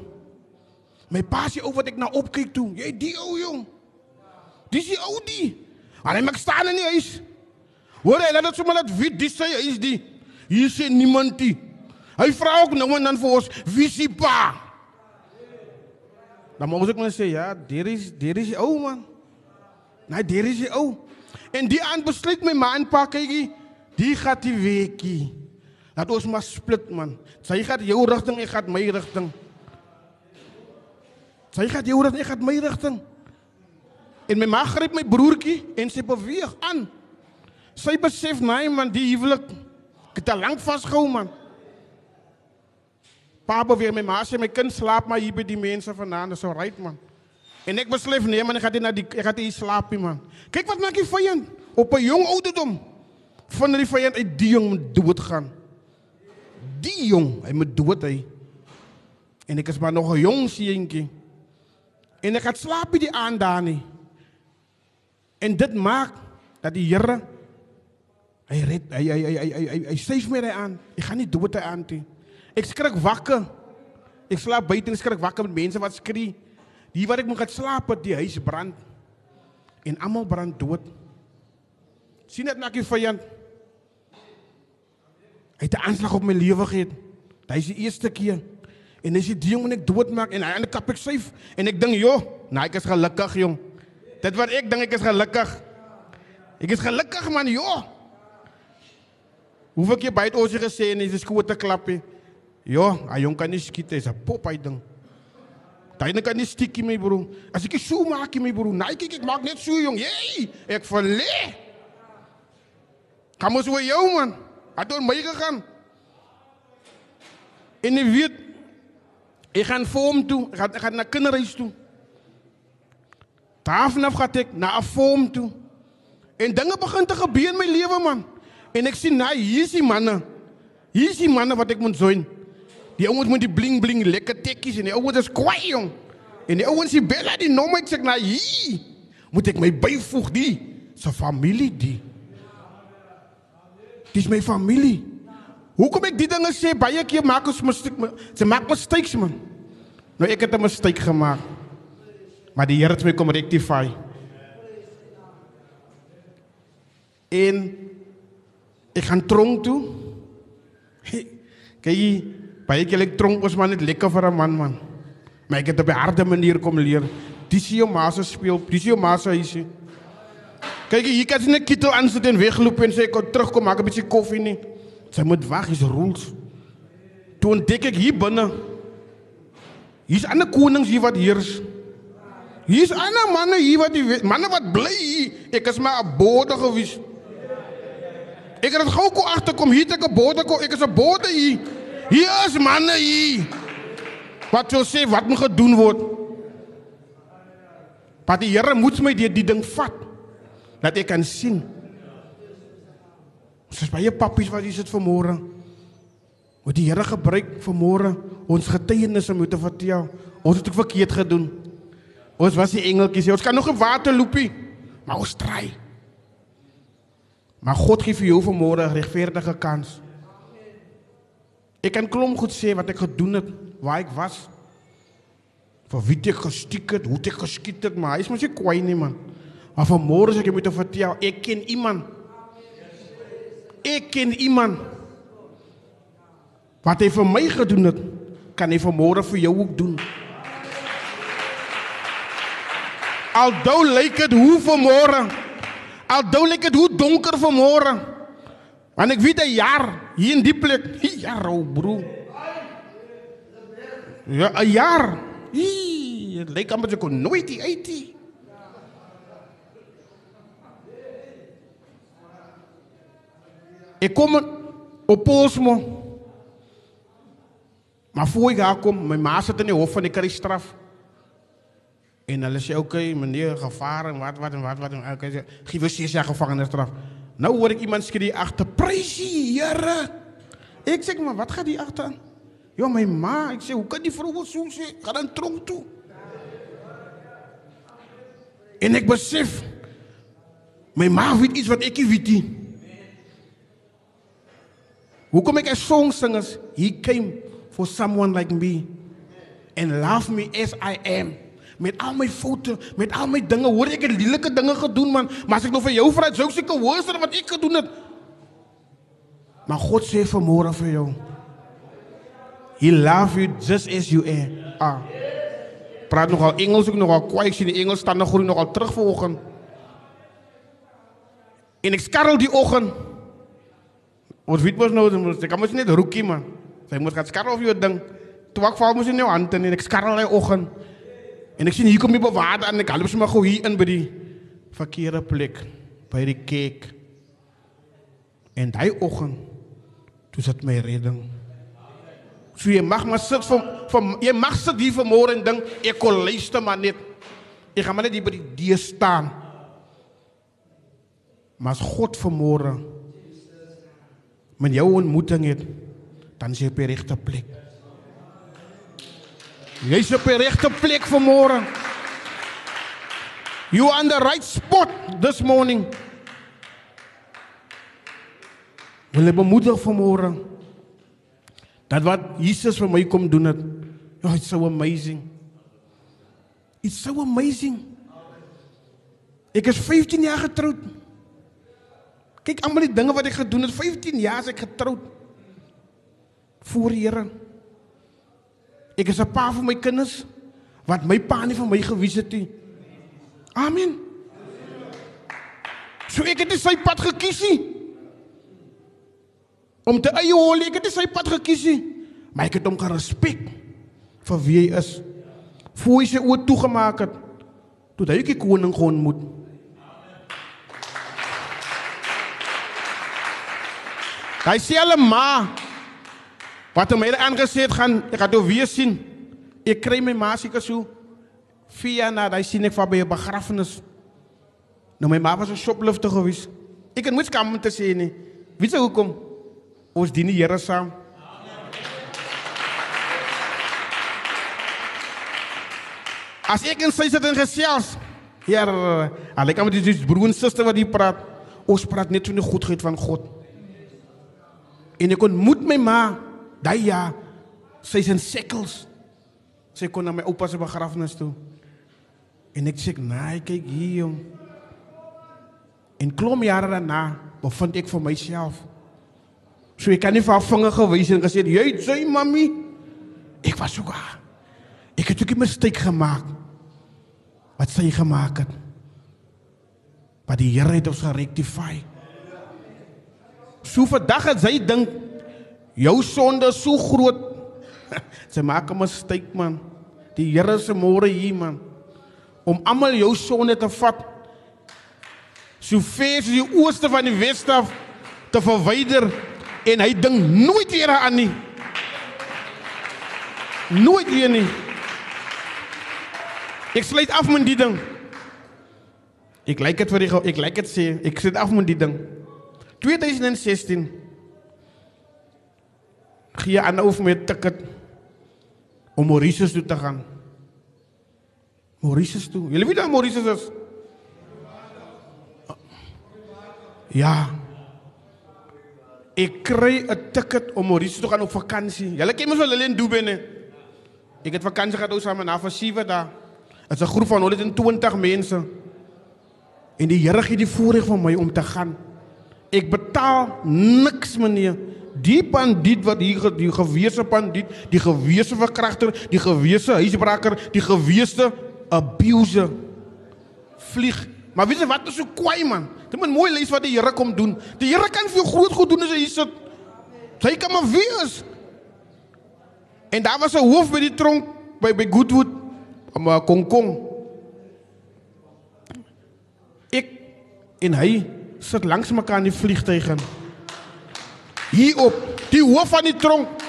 model. My pa sê ou wat ek na opkyk toe. Jy die ou jong. Dis die ou die. Maar hy maak staan in die huis. Hoor hy laat dit sommer net wie dis sy huis die. Hier sê niemand die. Hy vra ook nou en dan vir ons wie se pa. Dan moet ek maar sê ja, daar is daar is die ou man. Nee, daar is die ou. En die aan besluit my ma en pa kykie, die gaan die weekie. Laat ons maar split man. Sy gaan jou rigting, ek gaan my rigting. Sy gaan jou rigting, ek gaan my rigting. En my ma gryp my broertjie en sy beweeg aan. Sy besef nee man, die huwelik ek het al lank vasgehou man. Pa beweeg my ma sê my kind slaap maar hier by die mense vanaand, dis so right man. En ek besluit nee man, ek gaan dit na die ek gaan hier slaap nie man. Kyk wat maak die vyand op 'n jong ouderdom. Van die vyand uit die jong dood gaan. Die jong, hy moet dood hy. En ek is maar nog 'n jong seentjie. En ek het slaap by die aand daar nie. En dit maak dat die Here hy red hy hy hy hy hy, hy, hy sê my hy aan. Ek gaan nie dood hy aan toe. Ek skrik wakker Ek slaap buite en skrik wakker met mense wat skree. Hier waar ek moet gaan slaap, het die huis brand. En almal brand dood. sien dit na die vyand. Hy het 'n aanslag op my lewe gehad. Dit is die eerste keer. En as jy die jong en ek doodmaak en hy aan die kap ek syf en ek dink, "Jo, nee, ek is gelukkig, jong." Dit wat ek dink ek is gelukkig. Ek is gelukkig man, jo. Hoeveel keer byt ons gesê en dis skote klappie. Jo, hy jong kan nie skiet, hy's 'n pop hy ding. Daai kan nie stikkie my broer. As ek so maak my broer, nee kyk ek maak net so jong. Jy, ek verlê. Kom ons weer jou man. Het oor my gegaan. En jy weet ek gaan vir hom toe, ek gaan ek gaan na kinderhuis toe. Daarvanaf gaan ek na 'n vorm toe. En dinge begin te gebeur in my lewe man. En ek sien nou hier is die manne. Hier is die manne wat ek moet join. Die ouens met die bling bling lekker tekkies en die ouens is kwaai jong. En die ouens die bella die nommer ek sê nou hier moet ek my byvoeg die se familie die. Dis my familie. Hoekom ek die dinge sê baie keer maak ons mistake. Ze maak mistakes man. Nou ek het 'n mistake gemaak. Maar die Here het my kom rectify. En ek gaan tronk toe. [laughs] Kyk, baie keer ek tronk ons man net lekker vir 'n man man. Maar ek het op 'n harde manier kom leer. Dis jou ma se speel, dis jou ma se huisie. Kyk, hier kan jy net kittel aansit en wegloop en sê ek kom terugkom maak 'n bietjie koffie nie. Sy moet wag, is rules. Toe ontdek ek hier binne. Hier's ander konings hier wat heers. Hier's ander manne hier wat die manne wat bly hier. Ek is maar 'n bode gewees. Ek het gou kom agterkom hier te 'n bode kom. Ek is 'n bode hier. Hier is manne hier. Wat wil sê wat moet gedoen word? Maar die Here moet my die, die ding vat. Dat ek kan sien. Ons is baie pappies wat hier sit vanmôre. Wat die Here gebruik vanmôre ons getuienisse moet te vertel. Ons het ook verkeerd gedoen. Ons was die engeltjies. Ons kan nog 'n water loopie, maar ons stry. Maar God gee vir jou vanmôre 'n regverdige kans. Ek kan klom goed sê wat ek gedoen het, waar ek was. Vir wie ek gestiek het, hoe ek geskiet het, maar hy is mos nie kwaai nie man. Maar vanmôre as ek moet vertel, ek ken iemand. Ek ken iemand. Wat hy vir my gedoen het, kan hy vanmôre vir jou ook doen. Aldou lyk dit hoe vanmôre. Aldou lyk dit hoe donker vanmôre. Want ek weet 'n jaar hier in die plek, ja, ou bro. Ja, 'n jaar. Hier, dit lyk amper jy kon nooit die uit nie. Ek kom op Polsmo. Maar voor ik daar kom, mijn ma zit in de hof van de kry straf. En hulle sê, oké, okay, meneer, gevaar en wat, wat en wat, wat. En okay, geef ons 6 jaar gevangenisstraf. Nou hoor ik iemand skree achter, Here. Ik zeg, maar wat gaat die achter? Ja, mijn ma. Ik zeg, hoe kan die vrouw zo zeggen? Ga dan tronk toe. En ik besef, mijn ma weet iets wat ik niet weet. Nie. Hoekom ek 'n song singers, he came for someone like me and love me as I am. Met al my foute, met al my dinge, hoor ek het lelike dinge gedoen man, maar as ek nou vir jou vra, sou seker hoorser wat ek gedoen het. Maar God sê vanmôre vir jou. He love you just as you are. Ah. Praat nogal Engels ook nogal kwaai, ek sien die Engels staan nog groei nogal terug vanoggend. En ek skarrel die oggend Ons weet mos nou, ons kan mos net roekie man. Sy moet gaan skarrel of jou ding. Toe ek val mos in jou hand en ek skarrel hy oggend. En ek sien hier kom die bewaarde aan ek halops maar gou hier in by die verkeerde plek by die kerk. En daai oggend toe sit my redding. So jy mag maar sit vir, vir jy mag sit hier vanmôre en ding ek kon luister maar net. Ek gaan maar net hier by die deur staan. Maar as God vanmôre met jou ontmoeting het, dan is jy op die regte plek. Jy's op die regte plek vanmôre. You on the right spot this morning. Wil bemoedig vanmôre dat wat Jesus vir my kom doen het, Oh, it's so amazing. It's so amazing. Ek is 15 jaar getroud. Kyk almal die dinge wat ek gedoen het. 15 jaar is ek getroud. Voor die Here. Ek is 'n pa vir my kinders wat my pa nie van my gewys het nie. Amen. So ek het nie sy pad gekies nie. Om te eie hol, ek het nie sy pad gekies nie. Maar ek het hom gerespek vir wie hy is. Voor hy sy oë toegemaak het, toe hy die koning ontmoet. Hy sê hulle ma wat hom hele aangesê het gaan ek gaan toe weer sien. Ek kry my ma seker so via na daai sien ek van by 'n begrafnis. Nou my ma was 'n shoplifter gewees. Ek het moets kom om te sê nie. Wie sê hoekom? Ons dien die Here saam. As ek en sy sit en gesels, ja, al ek met die broer en suster wat hier praat, ons praat net van die goedheid van God. En ek ontmoet my ma daai jaar. Sy's in Sekkels. Sy kon na my oupa se begrafnis toe. En ek sê, "Nee, kyk hier jong." En klom jare daarna bevind ek vir myself. So ek kan nie vir haar vinger gewys en gesê, "Jy sê mami." Ek was so gaar. Ek het ook 'n mistake gemaak. Wat sy gemaak het. Maar die Here het ons gerectify. So vandag het sy dink jou sonde is so groot. [laughs] sy maak 'n mistake man. Die Here se môre hier man. Om almal jou sonde te vat. So ver as die ooste van die weste af te verwyder en hy dink nooit weer aan nie. Nooit weer nie. Ek sluit af met die ding. Ek lyk dit vir die ek lyk dit sê, ek sit af met die ding. 2016 gee aan oor my ticket om Mauritius toe te gaan. Mauritius toe. Julle weet waar Mauritius is? Ja. Ek kry 'n ticket om Mauritius toe gaan op vakansie. Julle ken mos wel Lilian Dubene. Ek het vakansie gehad saam met haar siewe daar. Dit's 'n groep van 120 mense. En die Here gee die voorreg vir my om te gaan. Ek betaal niks meneer. Die bandiet wat hier die gewese bandiet, die gewese verkragter, die gewese huisbraker, die gewese abuser vlieg. Maar weet jy wat is so kwaai man? Dit moet mooi lees wat die Here kom doen. Die Here kan vir jou groot goed doen as jy sit. Sy kan maar wees. En daar was 'n hoof by die tronk by by Goodwood, maar Kongkong. Ek en hy sit langs mekaar in die vliegtuig. Hier op die hoof van die tronk.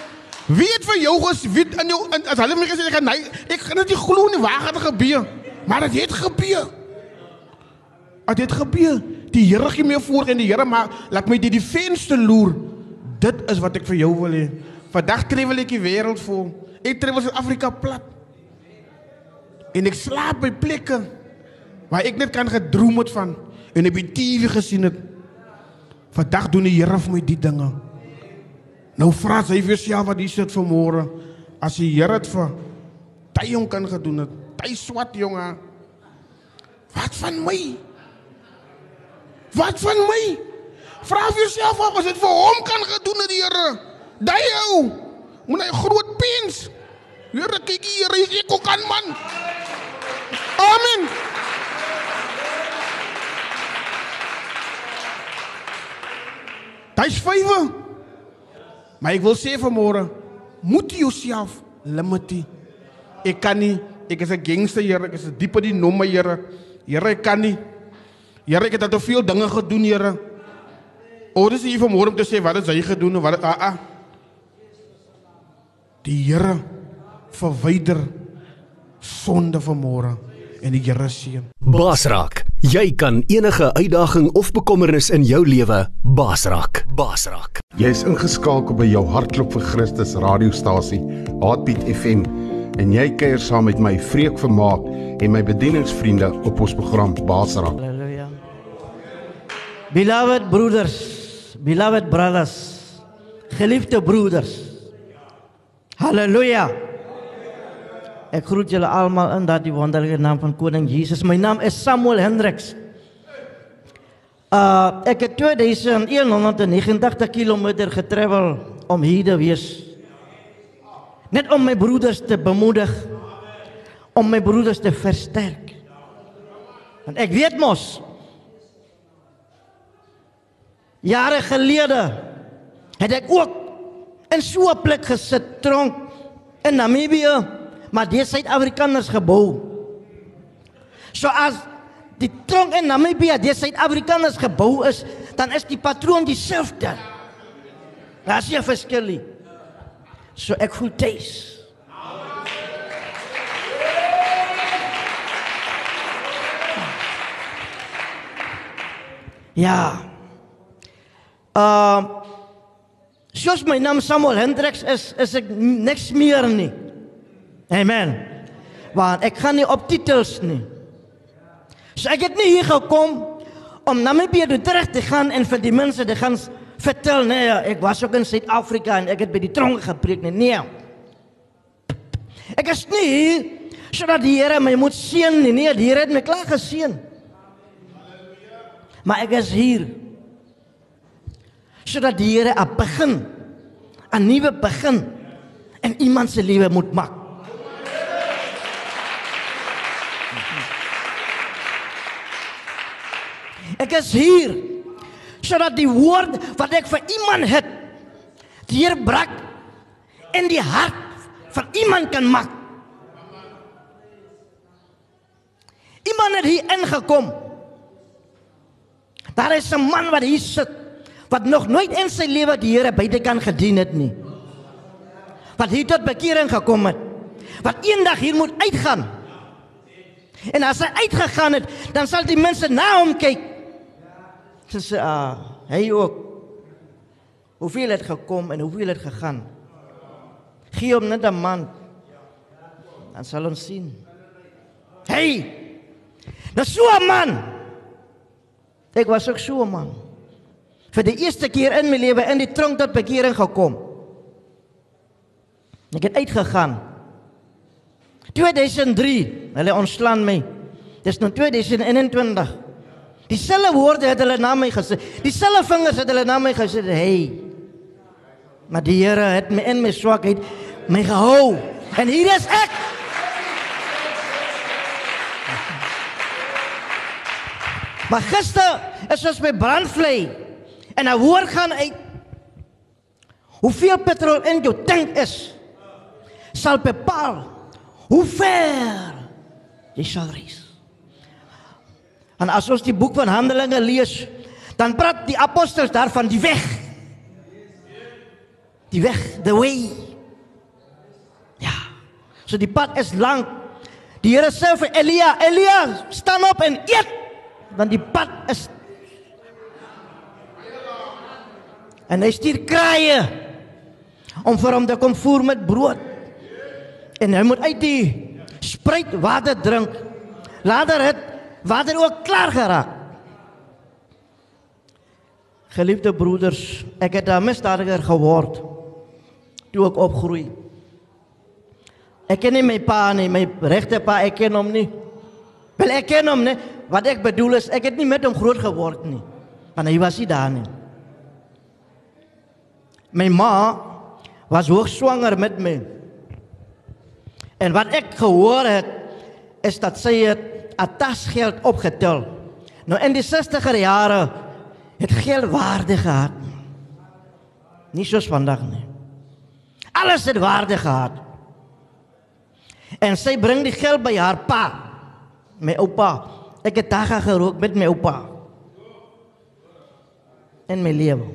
Wie het vir jou gesweet in jou in, as hulle my gesê ek gaan nee, ek gaan dit glo nie waar gaan dit gebeur? Maar dit het gebeur. Dit het gebeur. Die Here gee my voor en die Here maar laat my dit die venster loer. Dit is wat ek vir jou wil hê. Vandag travel ek die wêreld vol. Ek travel Suid-Afrika plat. En ek slaap by plekke waar ek net kan gedroom het van en op die TV gesien het. Vandag doen die Here vir my die dinge. Nou vra hy vir sy wat hier sit vanmôre as die Here dit vir Tyon kan gedoen het. Ty swat jonge. Wat van my? Wat van my? Vra vir jouself of as dit vir hom kan gedoen het die Here. Daai ou. Moet hy groot pens. Here kyk hier, ek ook kan man. Amen. Dis vywe. Maar ek wil sê vanmôre, moet jy jouself limit. Ek kan nie, ek is 'n gangster, Here, ek is diep in die nomme, Here. Here, ek kan nie. Here, ek het te veel dinge gedoen, Here. Oor is hier vanmôre om te sê wat het hy gedoen en wat ah ah. Die Here verwyder sonde vanmôre en die Here seën. Basraak, jy kan enige uitdaging of bekommernis in jou lewe basraak. Basraak. Jy's ingeskakel by jou hartklop vir Christus radiostasie, Heartbeat FM, en jy kuier saam met my Vreek Vermaak en my bedieningsvriende op ons program Basraak. Hallelujah. Beloved brothers, beloved brothers, geliefde broeders. Halleluja. Ek groet julle almal in daardie wonderlike naam van koning Jesus. My naam is Samuel Hendriks. Uh ek het 2189 km getravel om hier te wees. Net om my broeders te bemoedig, om my broeders te versterk. Want ek weet mos jare gelede het ek ook in so 'n plek gesit tronk in Namibië, maar die Suid-Afrikaners gebou. So as die tronk in Namibië die Suid-Afrikaners gebou is, dan is die patroon dieselfde. Daar's nie 'n verskil nie. So ek voel tuis. Ja. Ehm uh, soos my naam Samuel Hendriks is, is ek niks meer nie. Amen. Want ek gaan nie op titels nie. So ek het nie hier gekom om Namibië toe terug te gaan en vir die mense te gaan vertel nee, ek was ook in Suid-Afrika en ek het by die tronk gepreek nie. Nee. Ek is nie hier sodat die Here my moet seën nie. Nee, die Here het my klaar geseën. Maar ek is hier sodat die Here 'n begin 'n nuwe begin in iemand se lewe moet maak. Ek is hier sodat die woord wat ek vir iemand het deurbrak in die hart van iemand kan maak. Iemand het hier ingekom. Daar is 'n man wat hier sit wat nog nooit in sy lewe die Here buite kan gedien het nie. Wat hier tot bekering gekom het. Wat eendag hier moet uitgaan. En as hy uitgegaan het, dan sal die mense na hom kyk. Sy sê, "Ah, hy ook. Hoeveel het gekom en hoeveel het gegaan? Gee hom net 'n man. Dan sal ons sien. Hey! Dis so 'n man. Ek was ook so 'n man. Vir die eerste keer in my lewe in die tronk tot bekering gekom. Ek het uitgegaan. 2003, hulle ontslaan my. Dis nou 2021. Dieselfde woorde het hulle na my gesê. Dieselfde vingers het hulle na my gesê, "Hey." Maar die Here het my in my swakheid my gehou. En hier is ek. [laughs] Maar gister is ons by brandvlei en 'n woord gaan uit. Hoeveel petrol in jou tank is sal bepaal hoe ver jy sal reis. En as ons die boek van Handelinge lees, dan praat die apostels daarvan die weg. Die weg, the way. Ja. So die pad is lank. Die Here sê vir Elia, Elia, staan op en eet, want die pad is En hy stuur kraaie om vir hom te kom voer met brood. En hy moet uit die spruit water drink. Later het water ook klaar geraak. Geliefde broeders, ek het 'n misdadiger geword toe ek opgroei. Ek ken nie my pa nie, my regte pa, ek ken hom nie. Wel ek ken hom nie. Wat ek bedoel is ek het nie met hom groot geword nie. Want hy was nie daar nie. My ma was hoog swanger met my. En wat ek gehoor het is dat sy het 'n tasgeld opgetel. Nou in die 60er jare het geld waarde gehad. Nie soos vandag nie. Alles het waarde gehad. En sy bring die geld by haar pa, my oupa. Ek het daag gerook met my oupa. En my lewe.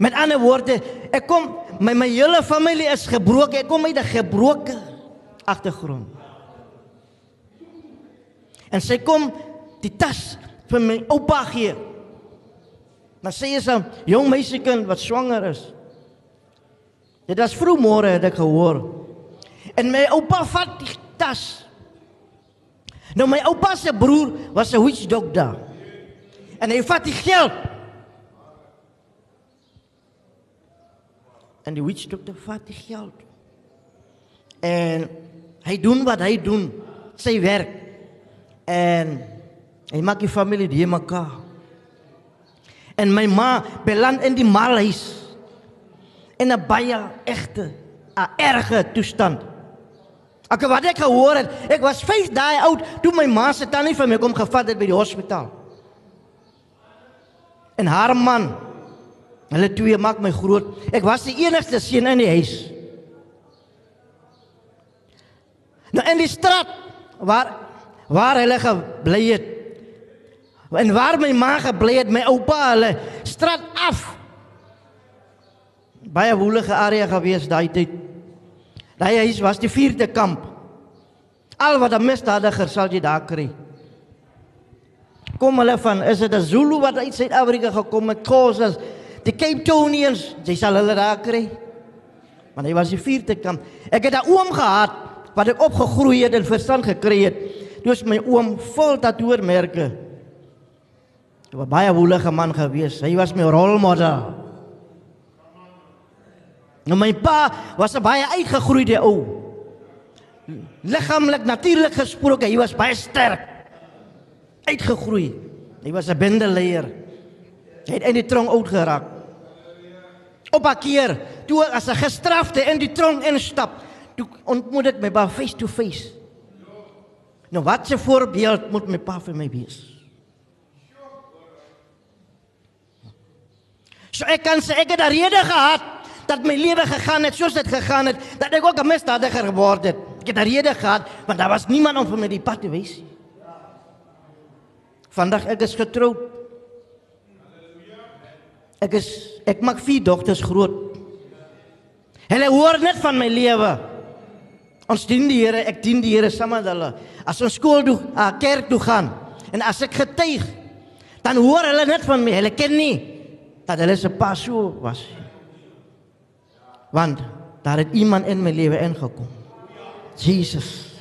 Met ander woorde, ek kom my my hele familie is gebroken. Ek kom uit 'n gebroke agtergrond. En sy kom die tas vir my oupa gee. Maar sy is 'n jong meisiekind wat swanger is. Dit was vroegmôre het ek gehoor. En my oupa vat die tas. Nou my oupa se broer was 'n witch doctor. En hy vat die geld En die witch doctor vat die geld. En hy doen wat hy doen, sy werk. En hy maak die familie die mekaar. En my ma beland in die malhuis in 'n baie egte, 'n erge toestand. Ek wat ek gehoor het, ek was 5 dae oud toe my ma se tannie vir my kom gevat het by die hospitaal. En haar man, hulle twee maak my groot. Ek was die enigste seun in die huis. Nou in die straat waar waar hulle gebly het. En waar my ma gebly het, my oupa hulle straat af. Baie woelige area gewees daai tyd. Daai huis was die vierde kamp. Al wat 'n misdadiger sal jy daar kry. Kom hulle van, is dit 'n Zulu wat uit Suid-Afrika gekom het, Khoisas, die Cape Townians, jy sal hulle daar kry. Want hy was die vierde kamp. Ek het 'n oom gehad wat ek opgegroei het en verstand gekry het. Dis my oom vol tatoeëermerke. Hy was baie woelige man gewees. Hy was my rolmodel. Nou my pa was 'n baie uitgegroeide ou. Liggaamlik natuurlik gesproke, hy was baie sterk. Uitgegroei. Hy was 'n bendeleier. Hy het in die tronk oud geraak. Op 'n keer, toe as 'n gestrafte in die tronk instap, toe ontmoet ek my pa face to face. Nou wat 'n voorbeeld moet my pa vir my wees? So ek kan sê ek het 'n rede gehad dat my lewe gegaan het soos dit gegaan het, dat ek ook 'n misdadiger geword het. Ek het 'n rede gehad want daar was niemand om vir my die pad te wys nie. Vandag ek is getroud. Ek is ek maak vier dogters groot. Hulle hoor net van my lewe. Ons dien die Here, ek dien die Here saam met hulle. As ons skool toe, uh, kerk toe gaan en as ek getuig, dan hoor hulle net van my. Hulle ken nie dat hulle se pa so was want daar het iemand in my lewe ingekom. Jesus.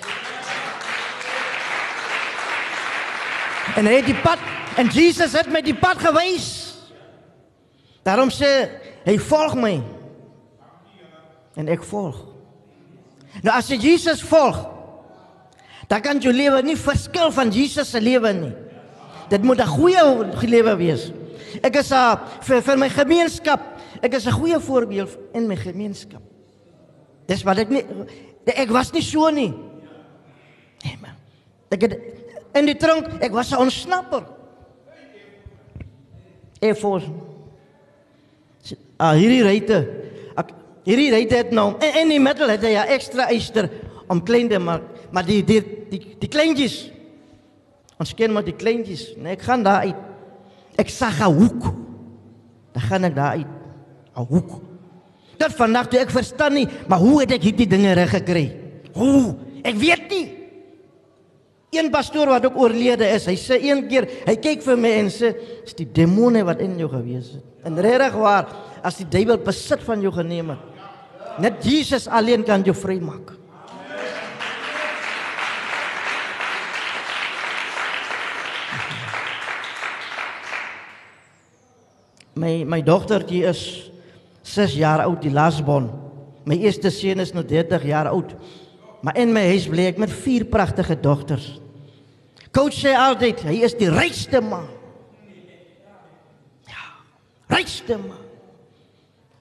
En hy het die pad en Jesus het my die pad gewys. Daarom sê hy volg my. En ek volg. Nou as jy Jesus volg, dan kan jou lewe nie verskil van Jesus se lewe nie. Dit moet 'n goeie lewe wees. Ek is 'n uh, vir, vir my gemeenskap Ek is 'n goeie voorbeeld in my gemeenskap. Dis wat ek nie ek was nie so nie. Nee man. Ek het in die tronk, ek was 'n ontsnapper. Voel Ah, hierdie ryte. Hierdie ryte het nou in, in die middel het hy 'n ekstra eyster om klein te maak, maar die die die, die kleintjies. Ons ken maar die kleintjies. Nee, ek gaan daar uit. Ek sag 'n hoek. Dan gaan ek daar uit. 'n hoek. Tot vandag toe ek verstaan nie, maar hoe het ek hierdie dinge reg gekry? Hoe? Ek weet nie. Een pastoor wat ook oorlede is, hy sê een keer, hy kyk vir my en sê, "Is die demone wat in jou gewees het?" En regtig waar, as die duiwel besit van jou geneem het, net Jesus alleen kan jou vrymaak. My my dogtertjie is 6 jaar oud die lasbon. My eerste seun is nou 30 jaar oud. Maar in my huis bly ek met vier pragtige dogters. Coach sê altyd, hy is die rykste man. Ja, rykste man.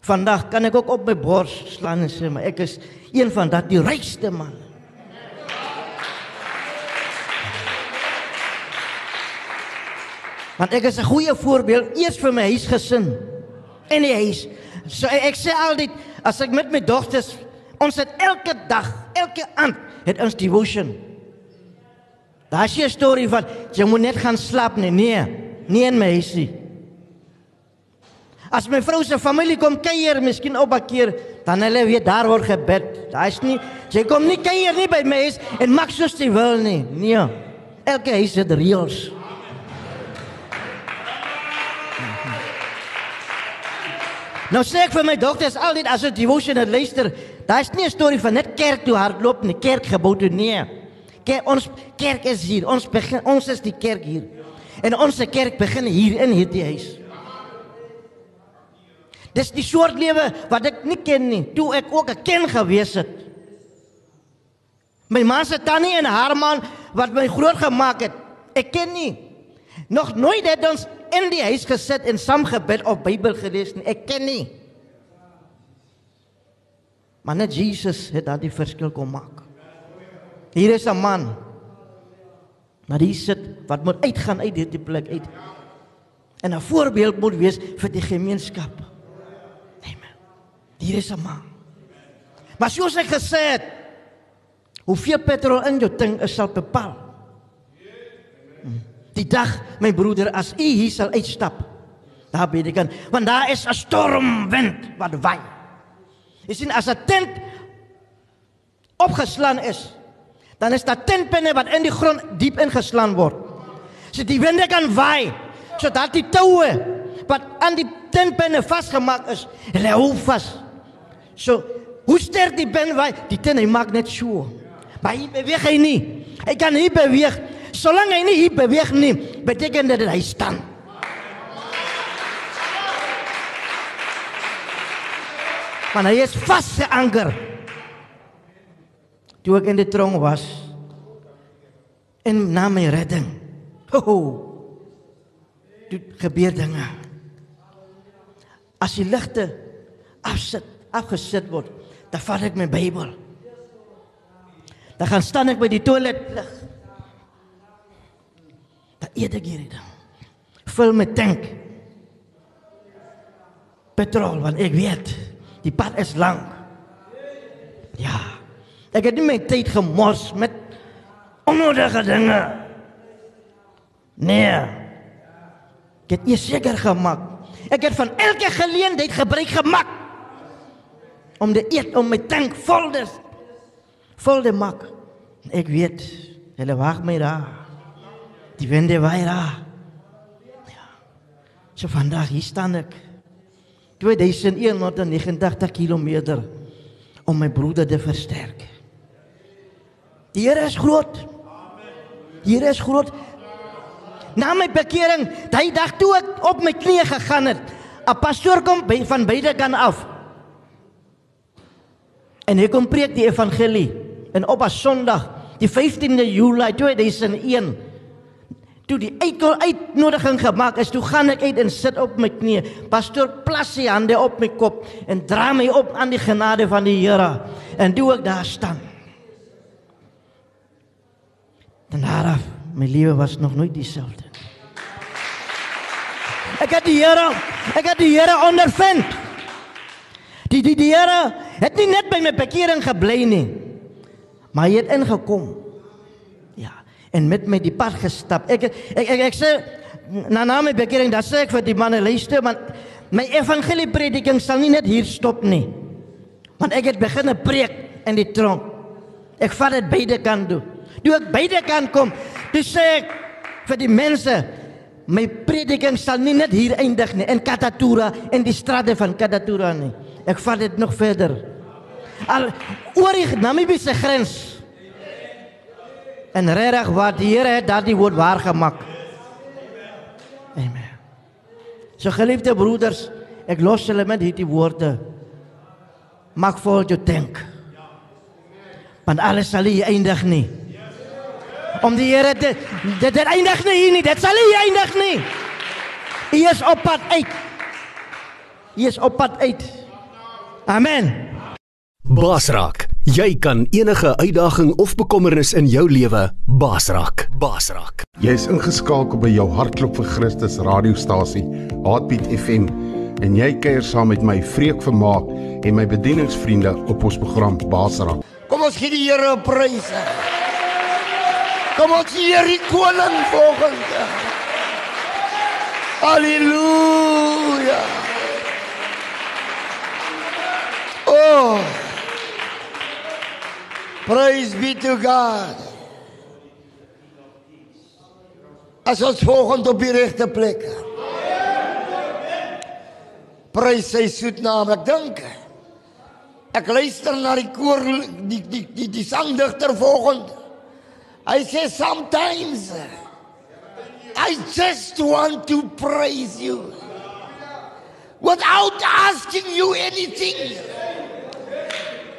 Vandag kan ek ook op my bors slaan en sê, maar ek is een van dat die rykste man. Want ek is 'n goeie voorbeeld eers vir my huisgesin. In die huis So ek sê altyd as ek met my dogters ons het elke dag, elke aand het ons devotion. Daar is 'n storie van jy moet net gaan slaap nie. Nee, nie in my huisie. As my vrou se familie kom kuier, miskien op 'n keer, dan hulle weet daar word gebed. Daar is nie jy kom nie kuier nie by my huis en maak soos jy wil nie. Nee. Elke huis het reëls. Nou sê ek vir my dogters altyd as 'n devotion het luister, daar is nie 'n storie van net kerk toe hardloop nie, kerk gebou toe nee. Kerk ons kerk is hier. Ons begin ons is die kerk hier. En ons se kerk begin hier in hierdie huis. Dis die soort lewe wat ek nie ken nie, toe ek ook 'n kind gewees het. My ma se tannie en haar man wat my groot gemaak het. Ek ken nie. Nog nooit het ons in die huis gesit en saam gebid of Bybel gelees nie. Ek ken nie. Maar net Jesus het daardie verskil kom maak. Hier is 'n man. Maar hier sit wat moet uitgaan uit hierdie plek uit. En 'n voorbeeld moet wees vir die gemeenskap. Hier is 'n man. Maar soos ek gesê het, hoeveel petrol in jou tank is sal bepaal. Die dag my broeder as u hier sal uitstap. Daar bid ek aan, want daar is 'n stormwind wat waai. Jy sien as 'n tent opgeslaan is, dan is daar tentpenne wat in die grond diep ingeslaan word. So die winde kan waai sodat die toue wat aan die tentpenne vasgemaak is, hulle hou vas. So hoe sterk die pen waai, die tent hy maak net so. Maar hy beweeg hy nie. Hy kan nie beweeg. Solank hy nie hier beweeg nie, beteken dit hy staan. Maar hy is vasgeanker. Toe ek in die tronk was en na my redding. Ho. ho Dit gebeur dinge. As die ligte afsit, afgesit word, dan vat ek my Bybel. Dan gaan staan ek by die toilet lig. Dan eet ek hierdie ding. Vul my tank. Petrol want ek weet die pad is lank. Ja. Ek het nie my tyd gemors met onnodige dinge. Nee. Ek het eers seker gemaak. Ek het van elke geleentheid gebruik gemaak om die eet om my tank vol te vol te maak. Ek weet hulle wag my daar. Die winde waai daar. Ja. So vandag hier staan ek. 2189 km om my broeder te versterk. Die Here is groot. Die Here is groot. Na my bekering, daai dag toe ek op my knieë gegaan het, 'n pastoor kom by, van beide kante af. En hy kom preek die evangelie en op 'n Sondag, die 15de Julie 2001, toe die uitnodiging gemaak is, toe gaan ek uit en sit op my knieë. Pastoor plas sy hande op my kop en dra my op aan die genade van die Here. En toe ek daar staan. Dan haar my lewe was nog nooit dieselfde. Ek het die Here, ek het die Here ondervind. Die die die Here het nie net by my bekering gebly nie. Maar hy het ingekom. Ja, en met my die pad gestap. Ek ek ek, ek sê na na my bekering, dan sê ek vir die manne luister, want my evangelie prediking sal nie net hier stop nie. Want ek het begin preek in die tronk. Ek vat dit beide kant toe. Toe ek beide kant kom, toe sê ek vir die mense, my prediking sal nie net hier eindig nie in Katatura en die strate van Katatura nie. Ek vat dit nog verder. Al oor die Namibiese grens. En regtig wat die Here het daardie woord waar gemaak. Amen. So geliefde broeders, ek los julle met hierdie woorde. Maak vol jou tank. Want alles sal nie eindig nie. Om die Here dit dit dit eindig nie hier nie. Dit sal nie eindig nie. Hy is op pad uit. Hy is op pad uit. Amen. Basrak, jy kan enige uitdaging of bekommernis in jou lewe basrak. Basrak. Jy's ingeskakel by jou hartklop vir Christus radiostasie, Heartbeat FM, en jy kuier saam met my Vreek Vermaak en my bedieningsvriende op ons program Basrak. Kom ons gee die Here 'n prys. Kom ons eer die koning volgende. Halleluja. Oh. Praise be to God. As ons volgende op die regte plek. Prys sy soet naam. Ek dink ek luister na die koor die die die, die sangdigter volgende. Hy sê sometimes I just want to praise you without asking you anything.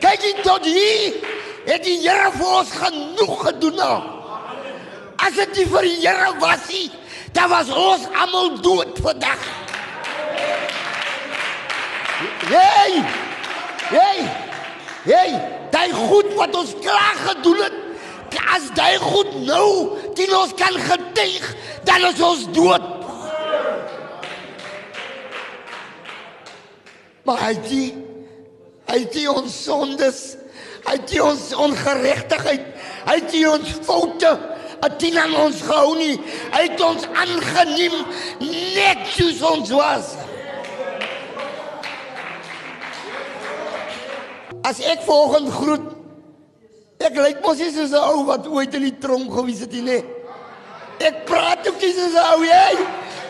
Kyk jy tot hier het die Here vir ons genoeg gedoen nou. As dit nie vir die Here was nie, dan was ons almal dood vandag. Hey! Hey! Hey, daai goed wat ons klaar gedoen het, as daai goed nou teen ons kan getuig, dan is ons dood. Maar hy die, hy het die ons sondes, hy het die ons ongeregtigheid, hy het die ons foute, die aan ons gehou nie. Hy het ons aangeneem net soos ons was. As ek volgende groet, ek lyk mos nie soos 'n ou wat ooit in die tronk gewees het nie. Nee. Ek praat ook nie soos 'n ou jy.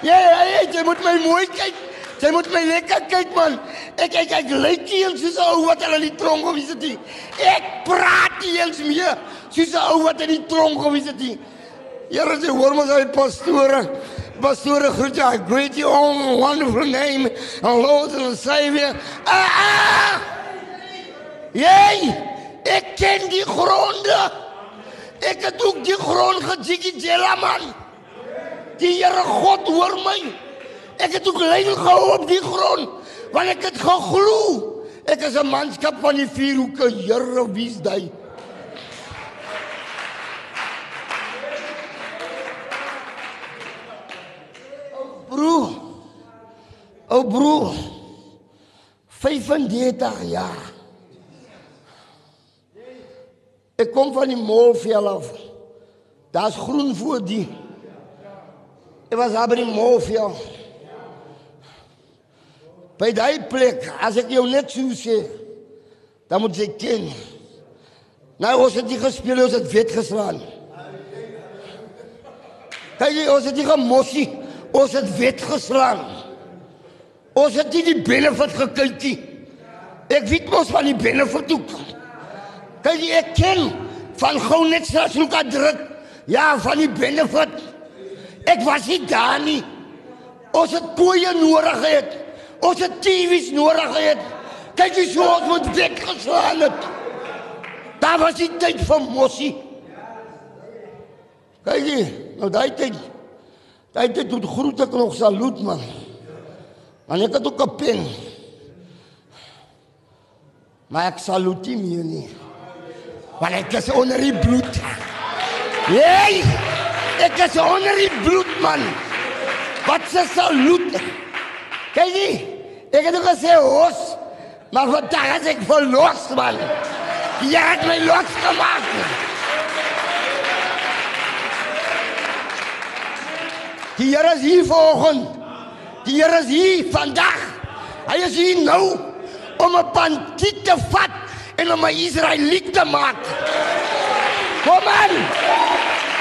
Jy jy jy moet my mooi kyk. Jy moet my lekker kyk man. Ek ek ek lyk nie eens soos 'n ou wat al in die tronk gewees het nie. Ek praat nie eens meer soos 'n ou wat in die tronk gewees het nie. Here sê hoor mos hy pastore. Pastore groet jou. I greet you all in wonderful name, our Lord and Savior. Ah! ah! Jy, ek ken die gronde. Ek het ook die grond gejiggie jela man. Die Here God hoor my. Ek het ook lyn gehou op die grond want ek het geglo. Ek is 'n manskap van die vier hoeke. Here, wie's jy? Broer. O broer. 35 jaar. Ek kom van die Molvel af. Daar's groen voor die. Ek was daar by die Molvel. By daai plek, as ek jou net so sê, dan moet jy ken. Nou ons het nie gespeel, ons het wet geslaan. Kyk jy, ons het nie gemossie, ons het wet geslaan. Ons het nie die benefit gekyk nie. Ek weet mos van die benefit ook. Jy, ek ken van gou net so kan druk. Ja, van die benefit. Ek was nie daar nie. Ons het koeie nodig gehad. Ons het TV's nodig gehad. Kyk jy so ons moet weggeslaan het. Daar was die tyd vir mossie. Kyk jy, nou daai tyd. Daai tyd doen groete ek nog saluut man. Want ek het ook 'n pen. Maar ek saluut nie meer nie. Want ek is onder die bloed. Hey! Ek is onder die bloed man. Wat se saluut? Kyk jy, ek het gesê hos, maar vandag is ek verlos man. Jy het my losgemaak. Die Here is hier vanoggend. Die Here is hier vandag. Hy is hier nou om 'n bandiet te vat en om 'n Israeliet te maak. Kom aan.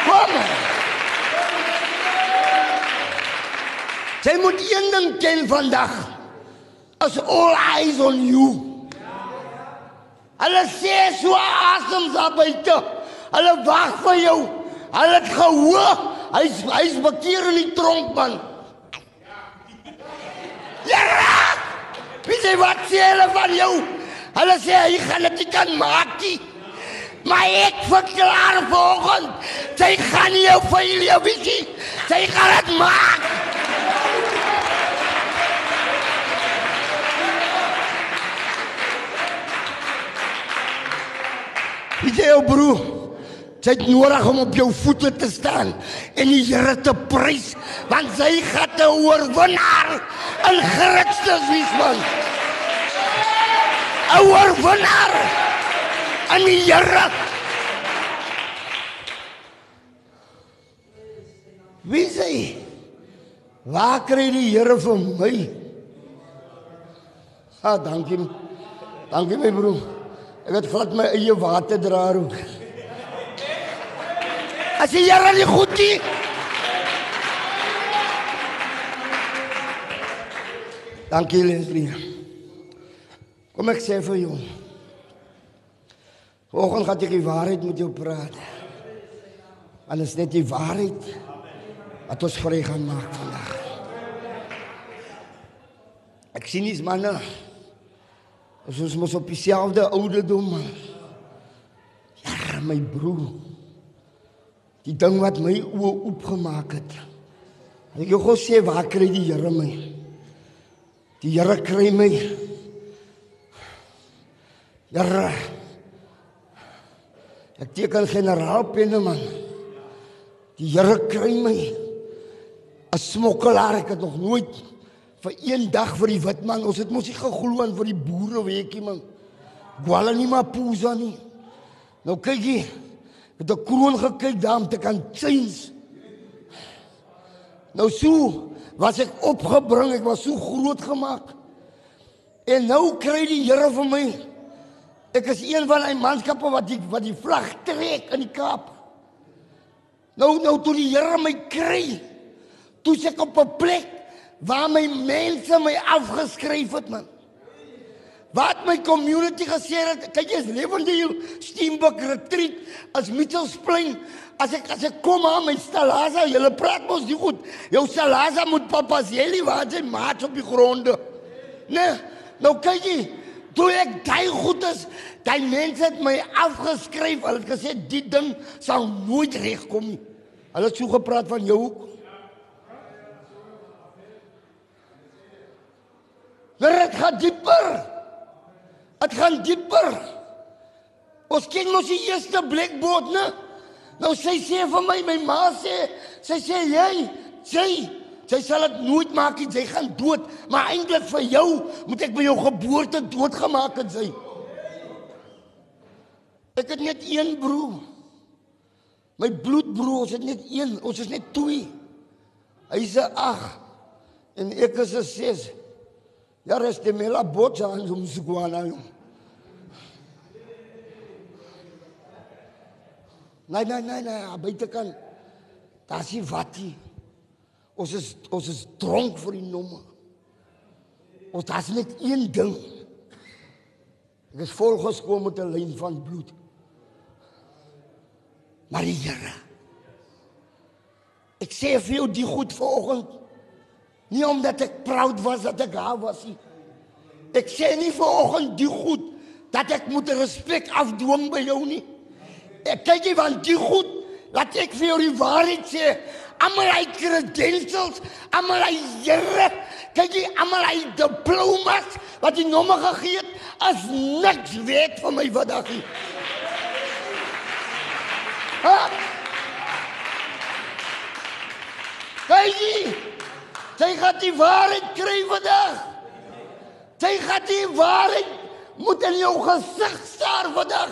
Kom. Jy moet een ding ken vandag. As all eyes on you. Hulle sê so asem daar buite. Hulle wag vir jou. Hulle het gehoor. Hy's hy's bekeer in die tronk man. Ja! Wie sê wat sê hulle van jou? Hulle sê hy gaan dit nie kan maak nie. Maar ek verklaar vanoggend, jy gaan nie jou familie weet Jy gaan dit maak. Wie sê jou broer? Jy het nodig om op jou voete te staan en die Here te prys want hy gaan te oorwinnaar in Christus wees man. 'n Oorwinnaar in die Here. Wie sê? Waar kry die Here vir my? Ah, dankie. Dankie my broer. Ek het glad my eie water dra ook. As jy Here nie goed nie. Dankie Leslie. Kom ek sê vir jou. Vanoggend gaan ek die waarheid met jou praat. Alles net die waarheid wat ons vry gaan maak vandag. Ek sien nie manne. Ons is mos op dieselfde ouderdom man. my broer. Die ding wat my oë oopgemaak het. Ek jou gou sê waar kry die Here my? Die Here kry my. Here. Ek teken generaal Penneman. Die Here kry my. 'n Smokkelaar ek het nog nooit vir een dag vir die wit man. Ons het mos nie geglo aan vir die boere weekie man. Gwala nie maar pusa nie. Nou kyk jy. Het 'n kroon gekyk daar om te kan change. Nou so was ek opgebring, ek was so groot gemaak. En nou kry die Here vir my. Ek is een van hy manskappe wat die wat die vlag trek in die Kaap. Nou nou toe die Here my kry. Toe ek op 'n plek waar my mense my afgeskryf het man. Wat my community gesê het, kyk jy's lewende hier Steenbok retreat as Mitchellsplein. As ek as ek kom aan my stalaza, julle praat mos nie goed. Jou stalaza moet papa Jelly waar jy maat op die gronde. Nee, nou kyk jy, toe ek daai goed is, daai mense het my afgeskryf. Hulle het gesê die ding sal nooit regkom nie. Hulle het so gepraat van jou ook. Maar dit gaan dieper. Dit gaan dieper. Ons ken mos die eerste blikboot, né? Nou sy sê vir my, my ma sê, sy sê jy, sy, sy sal dit nooit maak nie, sy gaan dood, maar eintlik vir jou moet ek by jou geboorte doodgemaak het sy. Ek het net een broer. My bloedbroer, ons het net een, ons is net twee. Hy's 'n 8 en ek is 'n 6. Ja, reste me la bocha hom sukwana jong. Nee, nee, nee, nee, buitekant. Daar's nie wat nie. Ons is ons is dronk vir die nomme. Ons daar's net een ding. Ek is volgeskoom met 'n lyn van bloed. Maar die Here. Ek sê vir jou die goed vanoggend Nie omdat ek proud was dat ek daar was nie. Ek sê nie vanoggend die goed dat ek moet respek afdwing by jou nie. Ek kyk jy want die goed laat ek vir jou die waarheid sê. Almal hy credentials, almal hy Here, kyk jy almal hy diplomas wat jy nommer gegee het as niks weet van my vandag nie. Ha? Kyk jy Jy gaan die waarheid kry vandag. Jy gaan die waarheid moet in jou gesig staar vandag.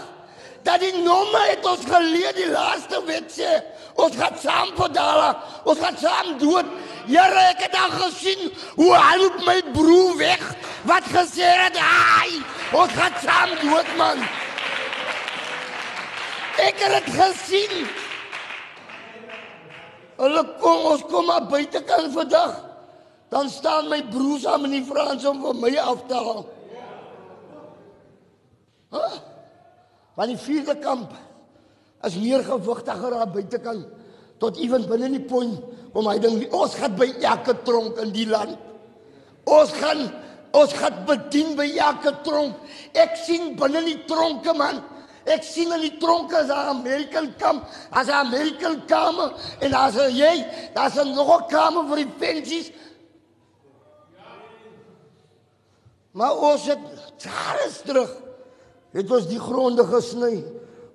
Dat die nomme het ons geleer die laaste wet sê, ons gaan saam pedale, ons gaan saam dood. Here, ek het al gesien hoe help my broer weg wat gesê het, "Ai, ons gaan saam dood man." Ek het dit gesien. Hulle kom ons kom maar buitekant vandag dan staan my broers aan in die Frans om vir my af te haal. Huh? Want die vierde kamp is meer gewigtiger daar buitekant tot ewen binne die point kom hy ding ons gaan by elke tronk in die land. Ons gaan ons gaan bedien by elke tronk. Ek sien binne die tronke man. Ek sien in die tronke as 'n American kamp, as 'n American kamer en as jy, daar's nog 'n kamer vir die pensies Maar ons het jare terug het ons die gronde gesny.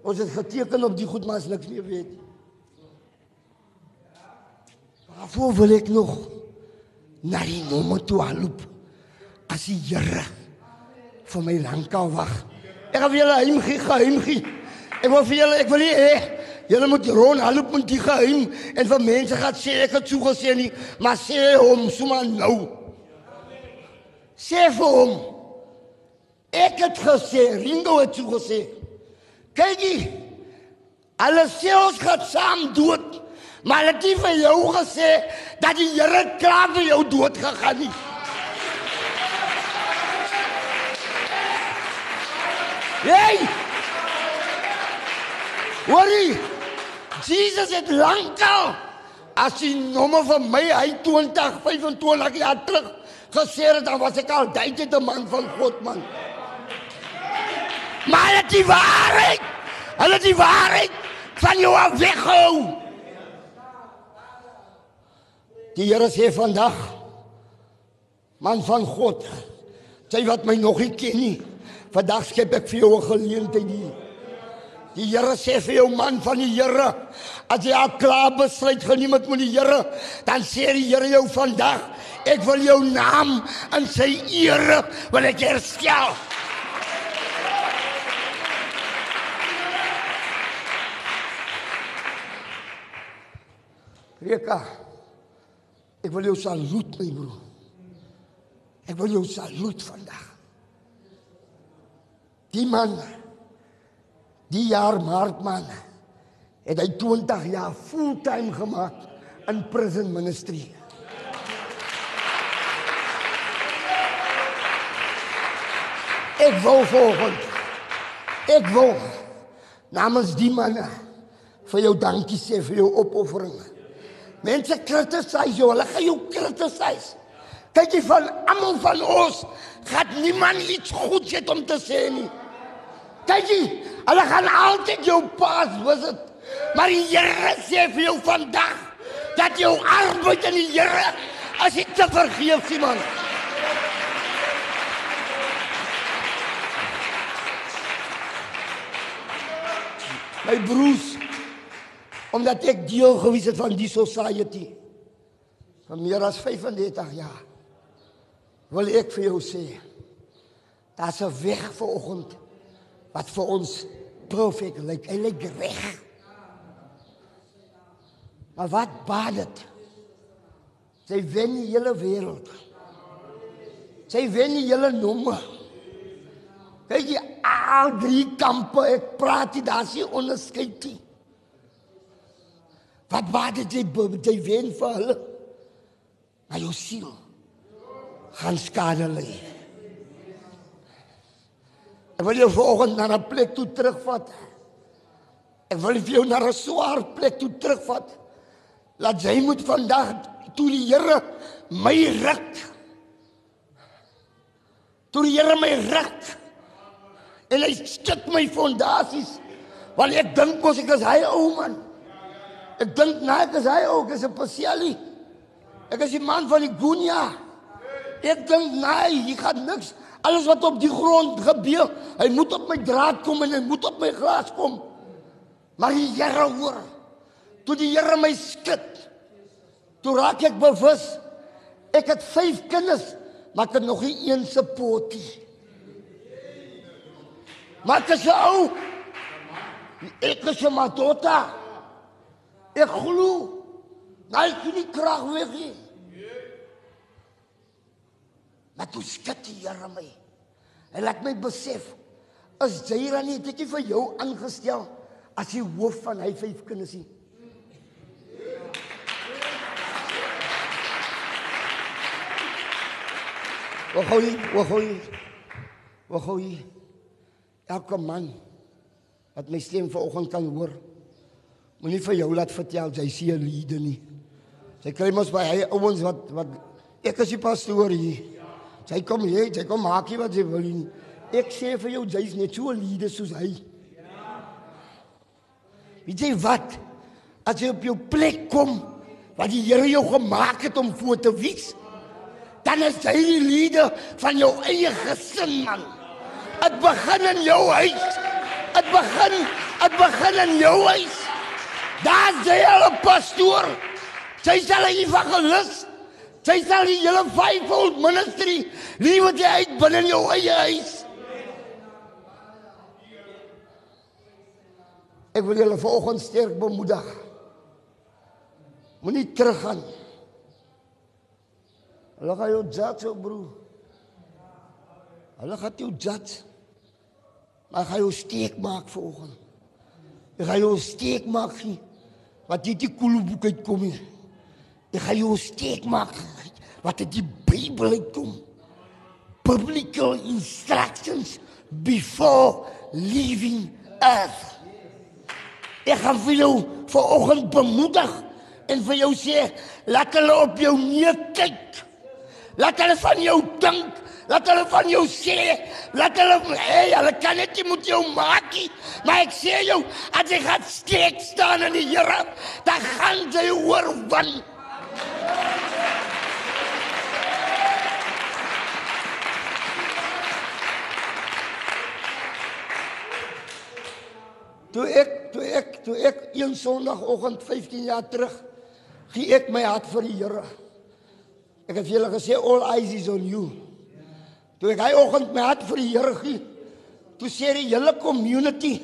Ons het geteken op die goed maar as niks meer weet. Waarvoor wil ek nog na die nomme toe aanloop? As die Here vir my lankal wag. Ek vir julle heim gee, geheim gee. Ek wil vir julle, ek wil nie hê julle moet rond aanloop met die geheim en vir mense gaan sê ek het so gesê nie, maar sê hom sommer nou. Sê vir hom. Ek het gesê, Ringo het so gesê. Kyk jy. Hulle sê ons gaan saam dood. Maar hulle het nie vir jou gesê dat die Here klaar vir jou dood gegaan het. Hey! Worry. Jesus het lankal as jy nommer van my hy 20 25 jaar terug gesê het dan was ek al duisende man van God man. Maar dit die waarheid Hulle het die waarheid van jou af weghou. Die Here sê vandag man van God, jy wat my nog nie ken nie, vandag skep ek vir jou 'n geleentheid hier. Die Here sê vir jou man van die Here, as jy al klaar besluit geneem het met die Here, dan sê die Here jou vandag, ek wil jou naam in sy ere wil ek herstel. Reka, ek wil jou saluut my broer. Ek wil jou saluut vandag. Die man die jaar Maartman het hy 20 jaar fulltime gemaak in prison ministry. Ek wil volgens ek wil namens die manne vir jou dankie sê vir jou opoffering. Mense kritiseer jou, hulle gaan jou kritiseer. Kyk jy van almal van ons gaan niemand iets goeds hê om te sê nie. Kyk jy, hulle gaan altyd jou pas visit. Maar die Here sê vir jou vandag dat jou arbeid in die Here as jy te vergeef sien man. My broers, omdat ek deel gewees het van die society van meer as 35 jaar, wil ek vir jou sê, daar's 'n weg vanoggend wat vir ons perfek lyk. Hy lyk reg. Maar wat baat dit? Sy wen die hele wêreld. Sy wen die hele nomme. Kyk jy al drie kampe, ek praat nie daar sien onderskeid. Wat baat dit jy jy wen vir hulle? Maar jou siel gaan skade ly. Ek wil jou vanoggend na 'n plek toe terugvat. Ek wil vir jou na 'n swaar plek toe terugvat. Laat jy moet vandag toe die Here my ruk. Toe die Here my ruk. En hy skud my fondasies. Want ek dink mos ek is hy ou man. Ek dink nou ek is hy ou, ek is 'n pasialie. Ek is die man van die Gunya. Ek dink nee, hier gaan niks. Alles wat op die grond gebeur, hy moet op my draad kom en hy moet op my glas kom. Maar die Here hoor. Toe die Here my skud, toe raak ek bewus. Ek het 5 kinders, maar ek het nog nie een se potie. Maar ek is ou. Ek is 'n matota. Ek glo. Nou ek nie krag weg nie. Maar toe skud die Here my. Hy laat my besef as Jaira nie dit vir jou aangestel as die hoof van hy vyf kinders nie. Wagoi, wagoi. Wagoi. Elke man wat my stem vanoggend kan hoor, moenie vir jou laat vertel jy sien 'n leader nie. Sy kry mos by hy ouens wat wat ek is die pastoor hier. Sy kom hier, sy kom maak hier wat sy wil nie. Ek sê vir jou jy's net so 'n leader soos hy. Weet jy wat? As jy op jou plek kom wat die Here jou gemaak het om voor te wees, dan is jy die leader van jou eie gesin man. Dit begin in jou huis. Dit begin, dit begin in jou huis. Daar jy al 'n pastoor. Jy sal 'n evangelis. Jy sal die hele fivefold ministry lewe jy uit binne in jou eie huis. Ek wil julle vanoggend sterk bemoedig. Moenie teruggaan. Hulle gaan jou judge, ou broer. Hulle gaan jou judge. Maar gaan jou steek maak vanoggend. Ek gaan jou steek maak nie. Wat dit die koelboek uitkom nie. Ek gaan jou steek maak wat dit die Bybel uitkom. Biblical instructions before leaving earth. Ek gaan vir jou vanoggend bemoedig en vir jou sê laat hulle op jou neer kyk. Laat hulle van jou dink Laat hulle van jou sê, laat hulle hey, hulle kan net nie met jou maak nie. Maar ek sê jou, as jy gaan steek staan in die Here, dan gaan jy hoor wan. Toe ek toe ek toe ek een Sondagoggend 15 jaar terug gee ek my hart vir die Here. Ek het vir julle gesê all eyes is on you. Toe ek hy oggend my hart vir die Here gee, toe sê die hele community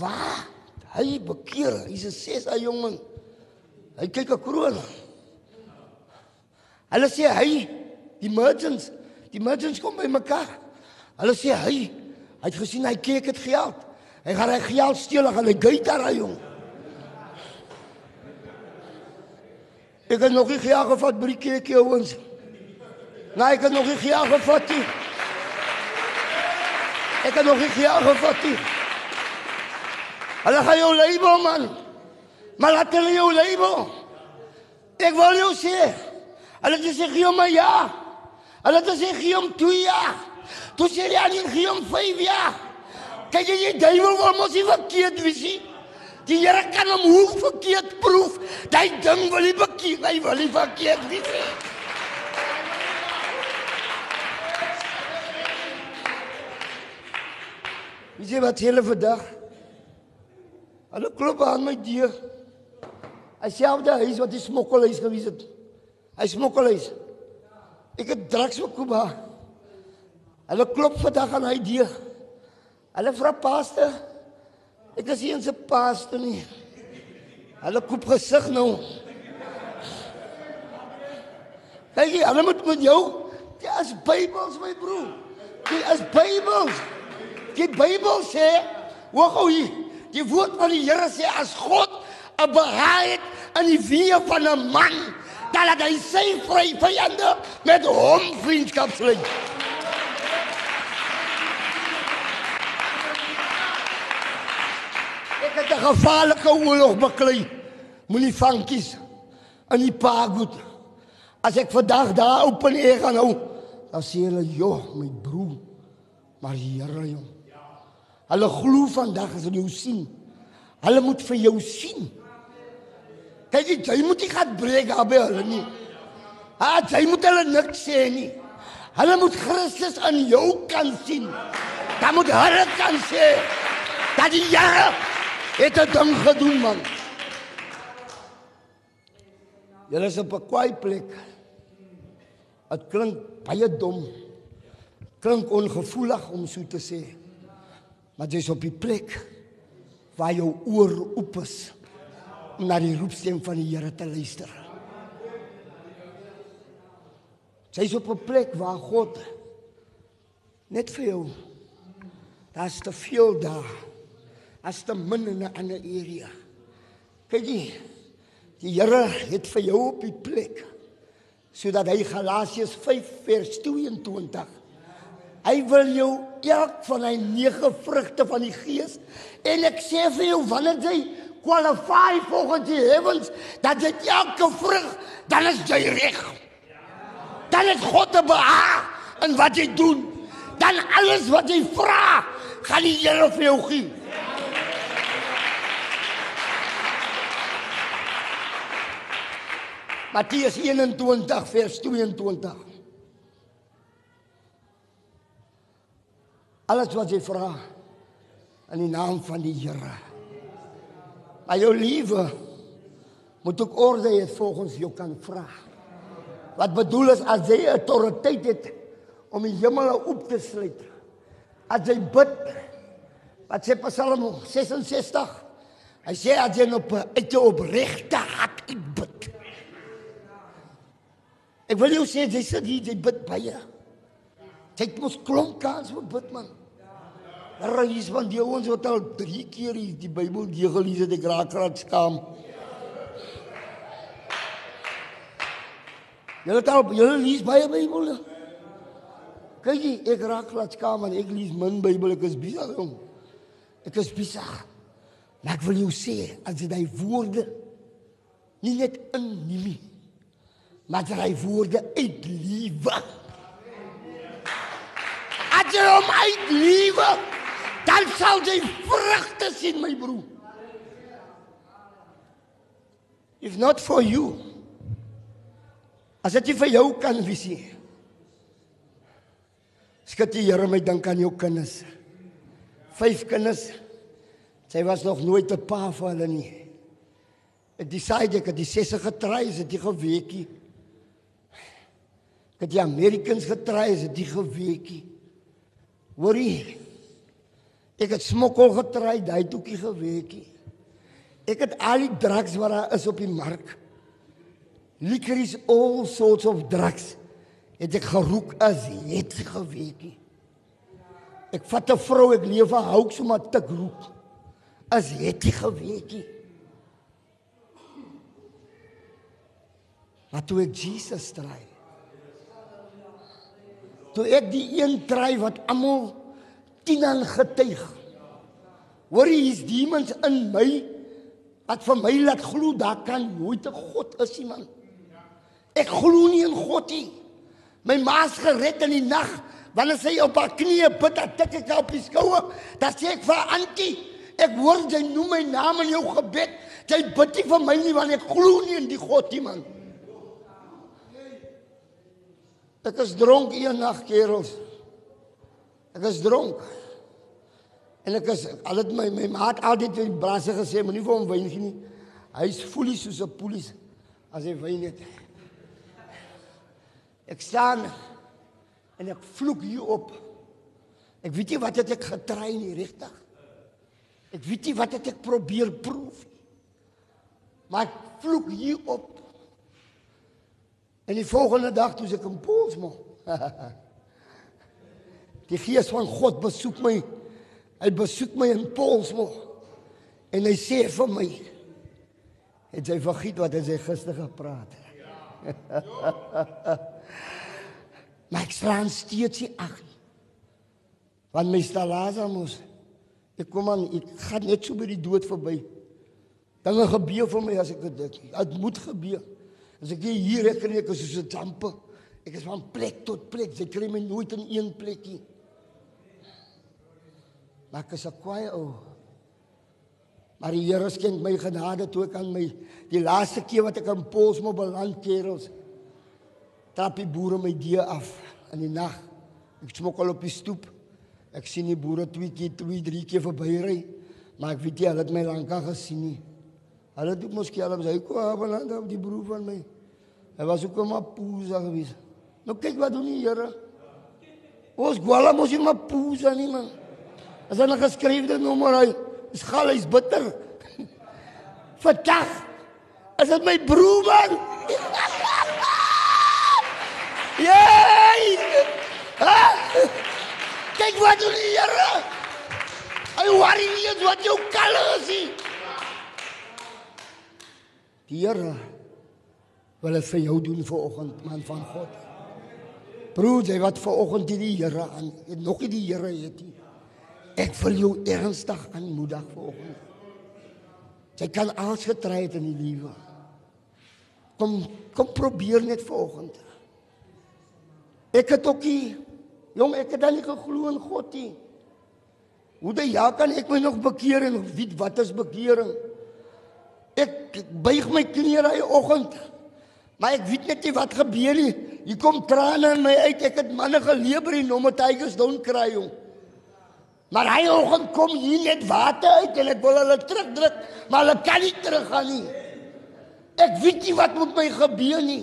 wat hy bekeer. Hy's 'n ses hy jongen. Hy kyk 'n kroon. Hulle sê hy die merchants, die merchants kom by mekaar. Hulle sê hy hy het gesien hy kyk het geld. Hy gaan hy geld steel en hy geit daar jong. Ek het nog nie geld gevat by die kerkie ouens. Nee, ek het nog nie geld gevat nie. Ek het nog nie geld gevat nie. Hulle gaan jou label man. Maar laat hulle jou label. Ek wil jou sê. Hulle het gesê gee hom maar ja. Hulle het gesê gee hom 2 jaar. Toe sê jy aan gee hom 5 jaar. Kyk jy die duiwel wil mos nie verkeerd wees nie. Die Here kan hom hoe verkeerd proef. Daai ding wil nie bekeer, hy wil nie verkeerd wees nie. Wie sê wat hele vandag? Hulle klop aan my deur. Hy selfde huis wat die smokkelhuis gewees het. Hy smokkelhuis. Ek het drugs verkoop daar. Hulle klop vandag aan hy deur. Hulle vra paaste. Ek is nie eens 'n paaste nie. Hulle koop gesig nou. Kyk jy, hulle moet met jou. Dit is Bybels my broer. Dit is Bybels. Die Bybel sê, hoor gou hier. Die woord van die Here sê as God 'n behaag in die weë van 'n man, laat hy sy vry vyande met hom vriendskap sluit. Ek het 'n gevaarlike oorlog beklei. Moenie vankies in die pagoed. As ek vandag daar op en neer gaan hou, dan sê hulle, "Joh, my broer, maar Here, jong." Hulle glo vandag as hulle jou sien. Hulle moet vir jou sien. Kyk jy, jy moet nie gaan breek daar by hulle nie. Ah, jy moet hulle niks sê nie. Hulle moet Christus in jou kan sien. Dan moet hulle kan sê dat die Here het ding gedoen man. Julle is op 'n kwaai plek. Dit klink baie dom. Klink ongevoelig om so te sê. Maar jy's op die plek waar jou oor oop is om na die roepstem van die Here te luister. Jy's op 'n plek waar God net vir jou daar's te veel daar. As te min in 'n ander area. Kyk jy, die Here het vir jou op die plek sodat hy Galasiërs 5 vers 22 Hy wil jou elk van hy nege vrugte van die gees en ek sê vir jou wanneer jy qualify volgens die heavens dat dit elke vrug dan is jy reg. Dan het God te behaag in wat jy doen. Dan alles wat jy vra, gaan die Here vir jou gee. Matteus 21 vers 22. Alles wat jy vra in die naam van die Here. Maar jou liewe moet ook orde hê volgens jou kan vra. Wat bedoel is as jy autoriteit het om die hemele oop te sluit. As jy bid wat sê Psalm 66 Hy sê as jy op uit jou opregte hart bid. Ek wil jou sê jy sê jy bid baie. Jy moet klomp kans moet bid man. Daar is van die ouens wat al 3 keer die Bybel gelees het, ek raak raak skaam. Julle taal, julle lees baie Bybel. Kyk jy, ek raak raak skaam en ek lees min Bybel, ek is besig om. Ek is besig. Maar ek wil jou sê, as jy daai woorde nie net inneem nie, maar jy daai woorde uitlewe. as jy hom uitlewe, dan sal jy vrugte sien, my broer. If not for you. As dit vir jou kan wees. Skat die Here my dink aan jou kinders. Vyf kinders. Sy was nog nooit 'n pa vir hulle nie. Ek decide ek het die sesse getry, is dit nie geweekie. Ek het die Americans getry, is dit nie geweekie. Hoorie. Ek het smokkel getry, daai toekie geweekie. Ek het al die drugs wat daar is op die mark. Liquors all sorts of drugs. Het ek geroek as het geweekie. Ek vat 'n vrou, ek leef 'n houk so maar tik roek. As het jy geweekie. Maar toe ek Jesus try. Toe ek die een try wat almal tien aan getuig. Hoor jy hier's demons in my wat vir my laat glo daar kan nooit 'n God is nie man. Ek glo nie in God nie. My ma's gered in die nag wanneer sy op haar knieë bid, dan tik ek haar op die skouer. Dan sê ek vir Antie, ek hoor jy noem my naam in jou gebed. Jy bid nie vir my nie want ek glo nie in die God nie man. Ek is dronk een nag, kerels. Ek is dronk. En ek is al het my my maat altyd die brasse gesê, moenie vir hom wyn gee nie. Hy's voelie soos 'n polisie as hy wyn het. Ek staan en ek vloek hier op. Ek weet nie wat het ek getry nie, regtig. Ek weet nie wat het ek probeer proef nie. Maar ek vloek hier op. En die volgende dag toe ek in Polsmo. [laughs] die gees van God besoek my. Hy besoek my in Polsmo. En hy sê vir my het jy vergiet wat hy gister gepraat het. [laughs] maar ek slaan steeds nie ag nie. Want my stalaza mos ek kom aan ek gaan net so by die dood verby. Dinge gebeur vir my as ek dit dit moet gebeur. As ek hier ek kry ek is soos 'n dampe. Ek is van plek tot plek. Jy kry my nooit in een plekkie. Maar ek is 'n kwaai ou. Maar die Here skenk my genade toe ek aan my die laaste keer wat ek in Polsmo beland kerels. Trap die boere my die af in die nag. Ek smokkel op die stoep. Ek sien die boere twee keer, twee, drie keer verbyry. Maar ek weet nie hulle het my lankal gesien nie. Hulle het mos skelm sy kom beland op die broer van my. Hy was ook maar poesa gewees. Nou kyk wat doen die Here. Ons gwala mos nie maar poesa nie man. As hulle geskryfde nommer hy is gal hy's bitter. Vandag is dit my broer man. Jy! Kyk wat doen die Here. Hy worry nie eens wat jou kalle is nie. Die Here wil dit vir jou doen vanoggend man van God. Broer, jy wat vanoggend die Here aan, nog nie die Here het nie. Ek wil jou ernstig aanmoedig vanoggend. Jy kan alles getry het in die lewe. Kom kom probeer net vanoggend. Ek het ook nie jong, ek het dan nie geglo in God nie. Hoe dan ja kan ek my nog bekeer en weet wat is bekering? Ek buig my knieë daai oggend. Maar ek weet net nie wat gebeur nie. Hier kom trane in my uit. Ek het manne gelewer en hom met tigers down kry jong. Maar hy oggend kom hier net water uit en ek wil hulle terugdruk, maar hulle kan nie teruggaan nie. Ek weet nie wat met my gebeur nie.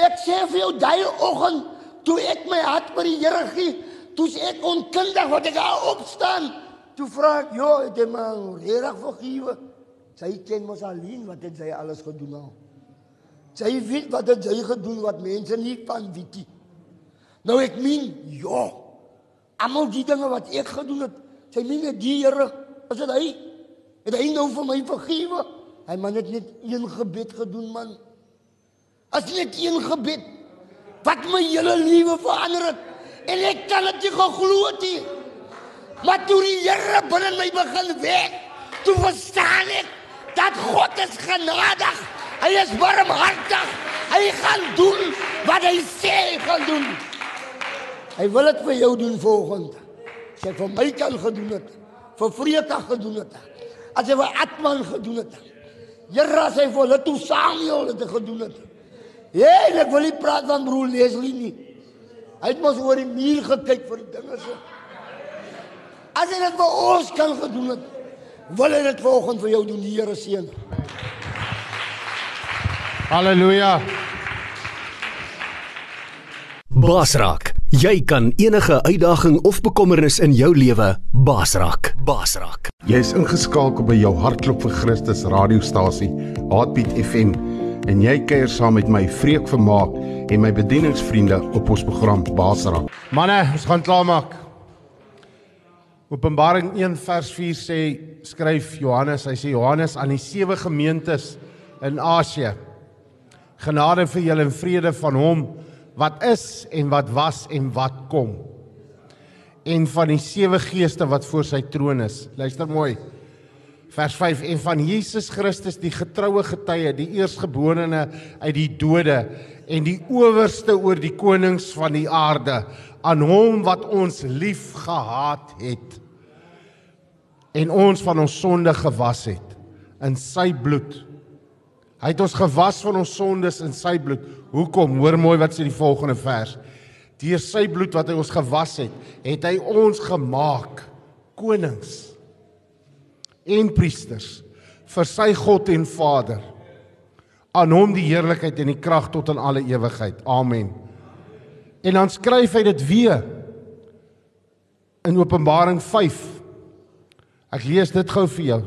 Ek sê vir jou daai oggend toe ek my hart vir die Here gee, toe ek onkundig wat ek daar opstaan, toe vra ek, "Jo, het jy my reg vergewe?" Sy ken mos alleen wat het sy alles gedoen nou. Sy weet wat het sy gedoen wat mense nie van weet nie. Nou ek meen, ja. Almal die dinge wat ek gedoen het, sy meen net die Here, is dit hy? Het hy nou vir my vergewe? Hy man het net een gebed gedoen man. As net een gebed wat my hele lewe verander het en ek kan dit nie geglo het nie. Maar toe die Here binne my begin werk, toe verstaan ek dat God is genadig. Hy is barmhartig. Hy gaan doen wat hy sê hy gaan doen. Hy wil dit vir jou doen volgende. As hy vir my kan gedoen het, vir Vreta gedoen het. As hy vir Atman gedoen het. Here as hy vir hulle toe Samuel dit gedoen het. Ja, ek wil nie praat van broer Leslie nie. Hy het mos oor die muur gekyk vir die dinge so. As hy dit vir ons kan gedoen het, wil hy dit volgende vir jou doen, die Here seën. Halleluja. Basraak, jy kan enige uitdaging of bekommernis in jou lewe basraak. Basraak. Jy is ingeskakel by jou hartklop vir Christus radiostasie, Heartbeat FM, en jy kuier saam met my Vreek Vermaak en my bedieningsvriende op ons program Basraak. Manne, ons gaan klaarmaak. Openbaring 1 vers 4 sê skryf Johannes, hy sê Johannes aan die sewe gemeentes in Asië. Genade vir julle en vrede van hom wat is en wat was en wat kom. En van die sewe geeste wat voor sy troon is. Luister mooi. Vers 5 en van Jesus Christus die getroue getuie, die eerstgeborene uit die dode en die owerste oor die konings van die aarde, aan hom wat ons lief gehad het en ons van ons sonde gewas het in sy bloed. Hy het ons gewas van ons sondes in sy bloed. Hoekom? Hoor mooi wat sê die volgende vers. Deur sy bloed wat hy ons gewas het, het hy ons gemaak konings en priesters vir sy God en Vader. Aan hom die heerlikheid en die krag tot in alle ewigheid. Amen. En dan skryf hy dit weer in Openbaring 5. Ek lees dit gou vir jou.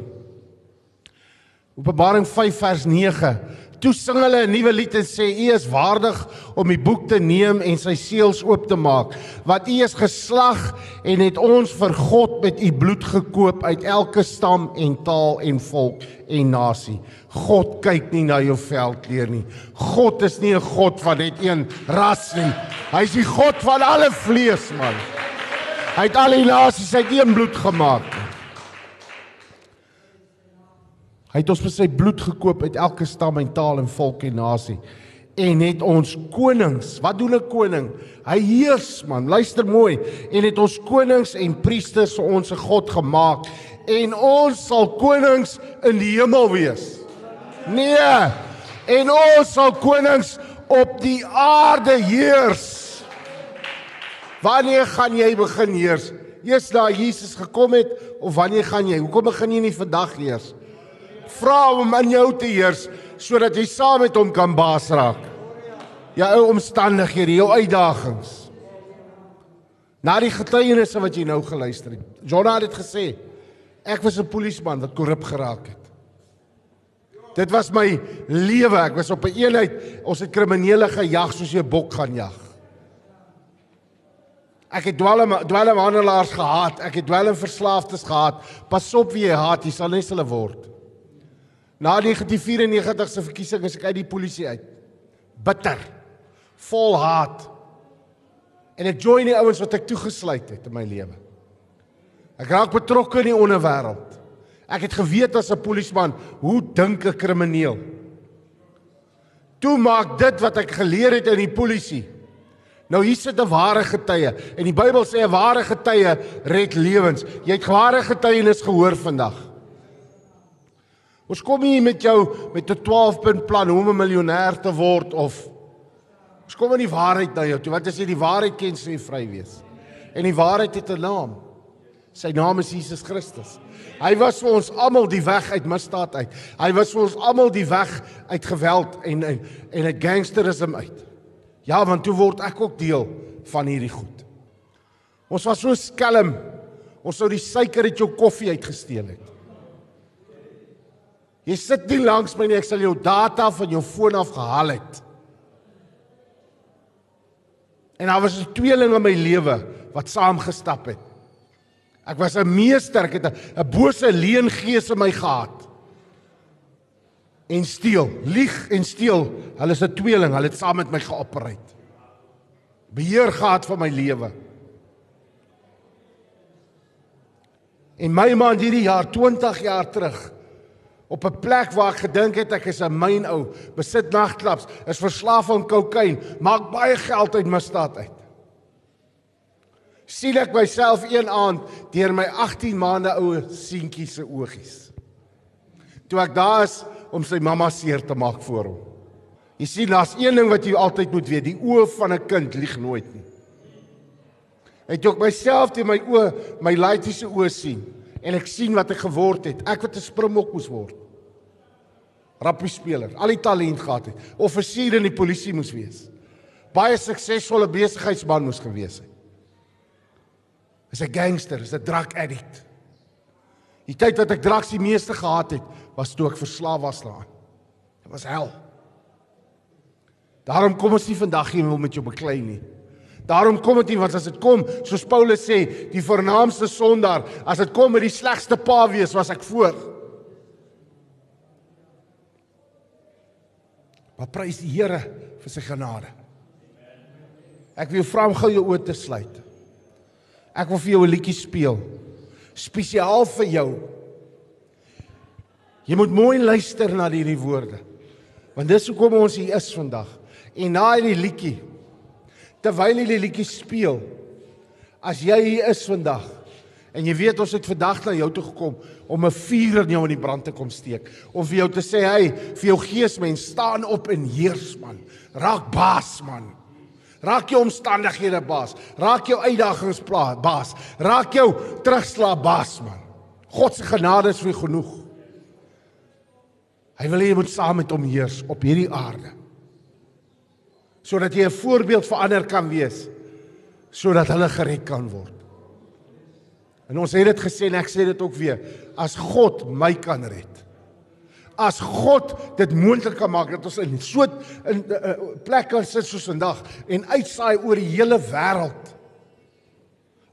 Openbaring 5 vers 9. Toe sing hulle 'n nuwe lied en sê: "U is waardig om die boek te neem en sy seels oop te maak, want U is geslag en het ons vir God met U bloed gekoop uit elke stam en taal en volk en nasie." God kyk nie na jou veldkleur nie. God is nie 'n God van net een ras nie. Hy is die God van alle vlees, man. Hy het al die nasies uit een bloed gemaak. Hy het ons met sy bloed gekoop uit elke stam en taal en volk en nasie en het ons konings. Wat doen 'n koning? Hy heers, man. Luister mooi. En het ons konings en priesters vir ons se God gemaak en ons sal konings in die hemel wees. Nee. En ons sal konings op die aarde heers. Wanneer gaan jy begin heers? Eers na Jesus gekom het of wanneer gaan jy? Hoekom begin jy nie vandag heers? Vra hom in jou te heers sodat jy saam met hom kan baas raak. Jou ou omstandighede, jou uitdagings. Na die getuienisse wat jy nou geluister het. Jonah het dit gesê. Ek was 'n polisieman wat korrup geraak het. Dit was my lewe. Ek was op 'n eenheid. Ons het kriminele gejag soos jy 'n bok gaan jag. Ek het dwelm dwelmhandelaars gehaat. Ek het dwelmverslaafdes gehaat. Pas op wie jy haat, jy sal net hulle word. Na 1994 se verkiesing is ek uit die polisie uit. Bitter. Vol haat. En ek join die ouens wat ek toegesluit het in my lewe. Ek raak betrokke in die onderwêreld. Ek het geweet as 'n polisieman hoe dink 'n krimineel. Toe maak dit wat ek geleer het in die polisie. Nou hier sit 'n ware getuie en die Bybel sê 'n ware getuie red lewens. Jy het ware getuienis gehoor vandag. Ons kom hier met jou met 'n 12 punt plan hoe om 'n miljonair te word of ons kom in die waarheid na jou toe. Wat as jy die waarheid ken, sê jy vry wees. En die waarheid het 'n naam. Sy naam is Jesus Christus. Hy was vir ons almal die weg uit misdaad uit. Hy was vir ons almal die weg uit geweld en en en 'n gangsterisme uit. Ja, want toe word ek ook deel van hierdie goed. Ons was so skelm. Ons sou die suiker uit jou koffie uitgesteel het. Jy sit nie langs my nie, ek sal jou data van jou foon af gehaal het. En daar was 'n tweeling in my lewe wat saam gestap het. Ek was 'n meester, ek het 'n bose leengees in my gehad. En steel, lieg en steel. Hulle is 'n tweeling, hulle het saam met my geopereer. Beheer gehad van my lewe. En my man hierdie jaar 20 jaar terug op 'n plek waar ek gedink het ek is 'n myn ou, besit nagklubs, is verslaaf aan kokain, maak baie geld uit misdaad uit. sien ek myself een aand deur my 18 maande oue seentjie se oogies. Toe ek daar is om sy mamma seer te maak vir hom. Jy sien, daar's een ding wat jy altyd moet weet, die oë van 'n kind lieg nooit nie. Ek het myself teen my oë, my laitiese oë sien en ek sien wat ek geword het. Ek wat 'n springbok moes word. Rappie speler, al die talent gehad het, offisier in die polisie moes wees. Baie suksesvolle besigheidsman moes gewees het. Is 'n gangster, is 'n drug addict. Die tyd wat ek drugs die meeste gehad het, was toe ek verslaaf was daaraan. Dit was hel. Daarom kom ons nie vandag hier om met jou beklei nie. Daarom kom dit nie want as dit kom, soos Paulus sê, die vernaamste sondaar, as dit kom met die slegste pa wees, was ek voor. Maar prys die Here vir sy genade. Ek wil jou vra om gou jou oë te sluit. Ek wil vir jou 'n liedjie speel spesiaal vir jou. Jy moet mooi luister na hierdie woorde. Want dis hoekom ons hier is vandag. En na hierdie liedjie terwyl hierdie liedjie speel, as jy hier is vandag en jy weet ons het vandag na jou toe gekom om 'n vuur in jou in die brand te kom steek, om vir jou te sê, "Hey, vir jou geesmens, staan op en heers man. Raak baas man." Raak jou omstandighede baas. Raak jou uitdagings baas. Raak jou terugslag baas man. God se genade is vir genoeg. Hy wil hê jy moet saam met hom heers op hierdie aarde. Sodat jy 'n voorbeeld vir ander kan wees sodat hulle gered kan word. En ons het dit gesê en ek sê dit ook weer, as God my kan red, as God dit moontlik kan maak dat ons in so 'n uh, uh, plek kan sit soos vandag en uitsaai oor die hele wêreld.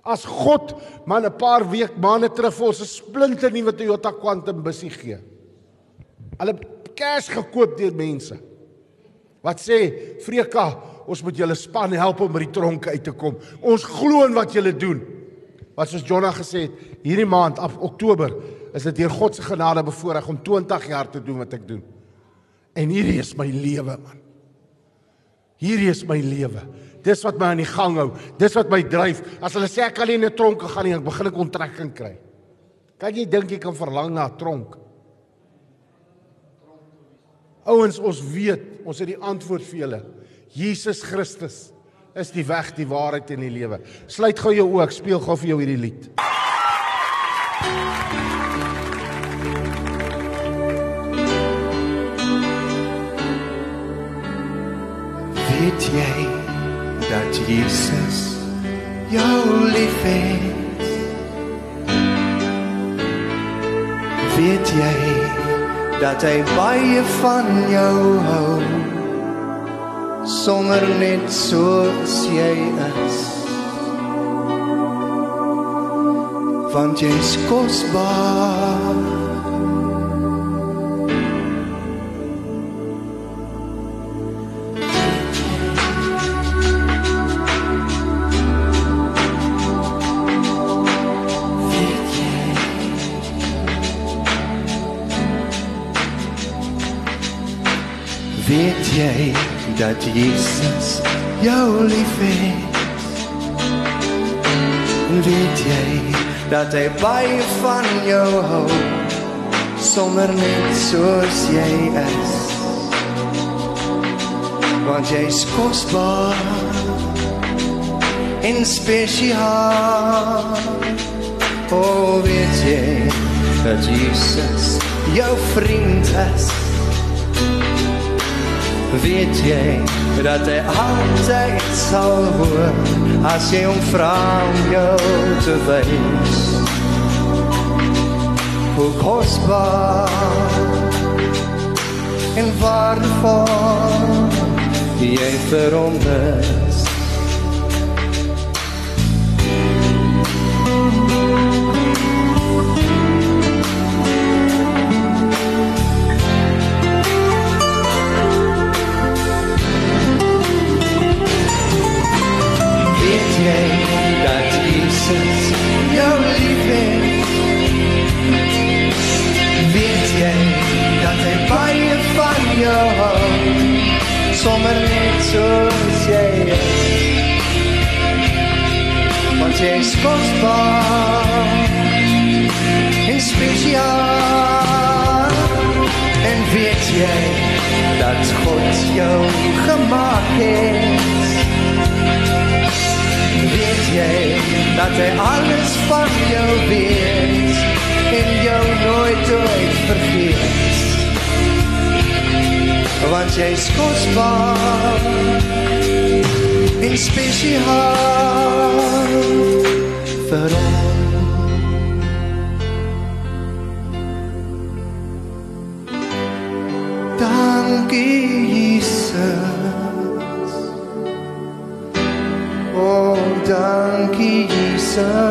As God man 'n paar week maande terug vir ons 'n splinte nuwe Toyota Quantum busie gee. Hulle kers gekoop deur mense. Wat sê Freka, ons moet julle span help om by die tronke uit te kom. Ons glo in wat julle doen. Wat soos Jonah gesê het, hierdie maand af Oktober is dit deur God se genade bevoorreg om 20 jaar te doen wat ek doen. En hierdie is my lewe man. Hierdie is my lewe. Dis wat my aan die gang hou. Dis wat my dryf. As hulle sê ek kan nie in 'n tronk gaan nie, ek begin ek onttrekking kry. Kan jy dink jy kan verlang na 'n tronk? Ouens, ons weet, ons het die antwoord vir julle. Jesus Christus is die weg, die waarheid en die lewe. Sluit gou jou oë, speel gou vir jou hierdie lied. weet jy dat Jesus jou liefhet? Weet jy dat hy baie van jou hou? Sonder net soos jy is. Want jy's kosbaar. Weet jy dat Jesus jou liefhet? Weet jy dat hy baie van jou hou sonder net soos jy is? Want jy's kosbaar en spesiaal. O, oh, weet jy dat Jesus jou vriend is? Weet jy dat hy altyd sal hoor as jy hom vra om jou te wys? Hoe kosbaar en waardevol jy vir hom is jy dat God jou gemaak het weet jy dat hy alles van jou weet en jou nooit ooit vergeet want jy is kostbaar en spesiaal vir ons Jesus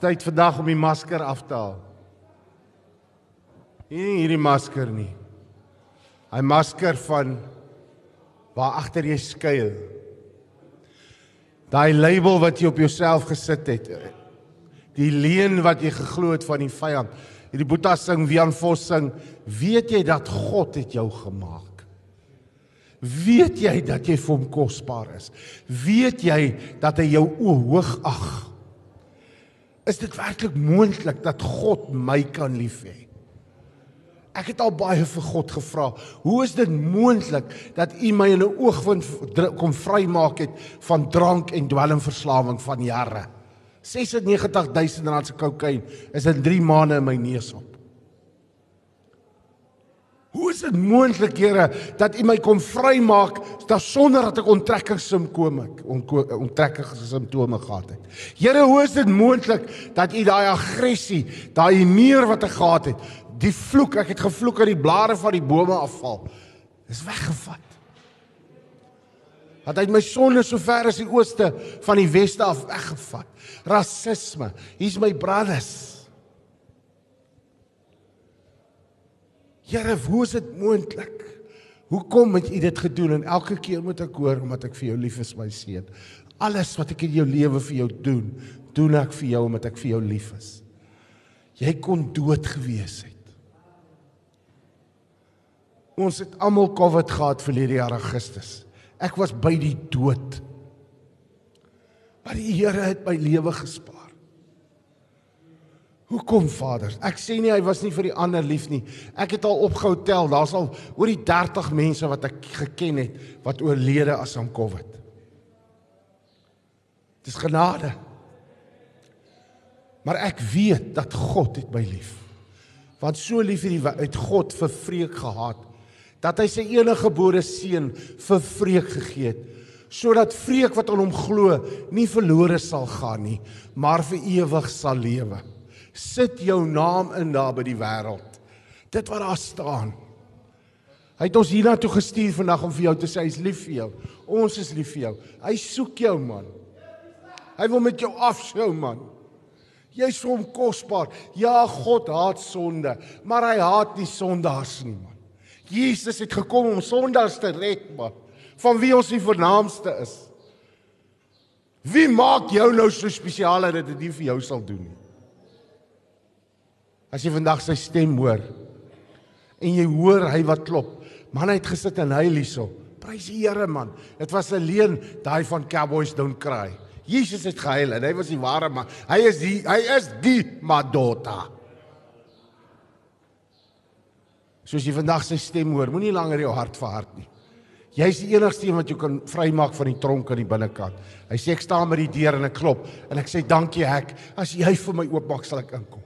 tyd vandag om die masker af te haal. Nie hierdie masker nie. Hy masker van waar agter jy skuil. Daai label wat jy op jouself gesit het. Die leuen wat jy geglo het van die vyand. Hierdie Boeta sing, Wian Vos sing, weet jy dat God het jou gemaak? Weet jy dat jy vir hom kosbaar is? Weet jy dat hy jou o hoog ag? Is dit werklik moontlik dat God my kan lief hê? Ek het al baie vir God gevra. Hoe is dit moontlik dat U my in 'n oogwink kom vrymaak het van drank en dwelmverslawing van jare? 96000 rand se kokain is in 3 maande in my neus op. Hoe is dit moontlik, Here, dat U my kom vrymaak sonder dat ek onttrekkingssimptome onttrekkingssimptome gehad het? Here, hoe is dit moontlik dat U daai aggressie, daai meer wat ek gehad het, die vloek, ek het gevloek dat die blare van die bome afval, is weggevat? Dat hy my sonde so ver as die ooste van die weste af weggevat. Rasisme, hier's my brothers. Here, hoe is dit moontlik? Hoekom het U dit gedoen en elke keer moet ek hoor omdat ek vir jou lief is, my seun. Alles wat ek in jou lewe vir jou doen, doen ek vir jou omdat ek vir jou lief is. Jy kon dood gewees het. Ons het almal COVID gehad verlede jaar Augustus. Ek was by die dood. Maar die Here het my lewe gespaar. Hoekom Vader? Ek sê nie hy was nie vir die ander lief nie. Ek het al opgehou tel, daar's al oor die 30 mense wat ek geken het wat oorlede as aan COVID. Dis genade. Maar ek weet dat God het my lief. Want so lief het die uit God vir vreek gehad dat hy sy enige gebore seun vir vreek gegee het sodat vreek wat aan hom glo nie verlore sal gaan nie, maar vir ewig sal lewe sit jou naam in daar by die wêreld. Dit wat daar staan. Hy het ons hiernatoe gestuur vandag om vir jou te sê hy's lief vir jou. Ons is lief vir jou. Hy soek jou man. Hy wil met jou afskou man. Jy's vir hom kosbaar. Ja, God haat sonde, maar hy haat nie sondaars nie man. Jesus het gekom om sondaars te red man, van wie ons die vernaamste is. Wie maak jou nou so spesiaal dat dit nie vir jou sal doen nie? As jy vandag sy stem hoor en jy hoor hy wat klop, man hy het gesit en hy hierso. Prys die Here man. Dit was alleen daai van Cowboys Don't Cry. Jesus het gehuil en hy was die ware man. Hy is die hy is die Madonna. Soos jy vandag sy stem hoor, moenie langer jou hart verhard nie. Jy is die enigste een wat jou kan vrymaak van die tronk aan die binnekant. Hy sê ek staan by die deur en ek klop en ek sê dankie hek, as jy vir my oopmaak sal ek inkom.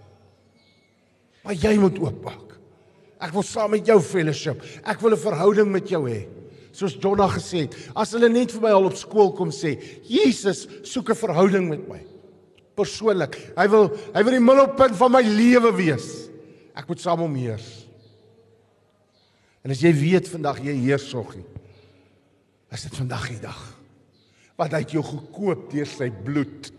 Maar jy moet oopmaak. Ek wil saam met jou fellowship. Ek wil 'n verhouding met jou hê. Soos Jonna gesê het, as hulle net vir my al op skool kom sê, Jesus soek 'n verhouding met my. Persoonlik. Hy wil hy wil die middelpunt van my lewe wees. Ek moet saam hom heers. En as jy weet vandag jy heers soggie. Is dit vandag die dag? Wat hy het jou gekoop deur sy bloed.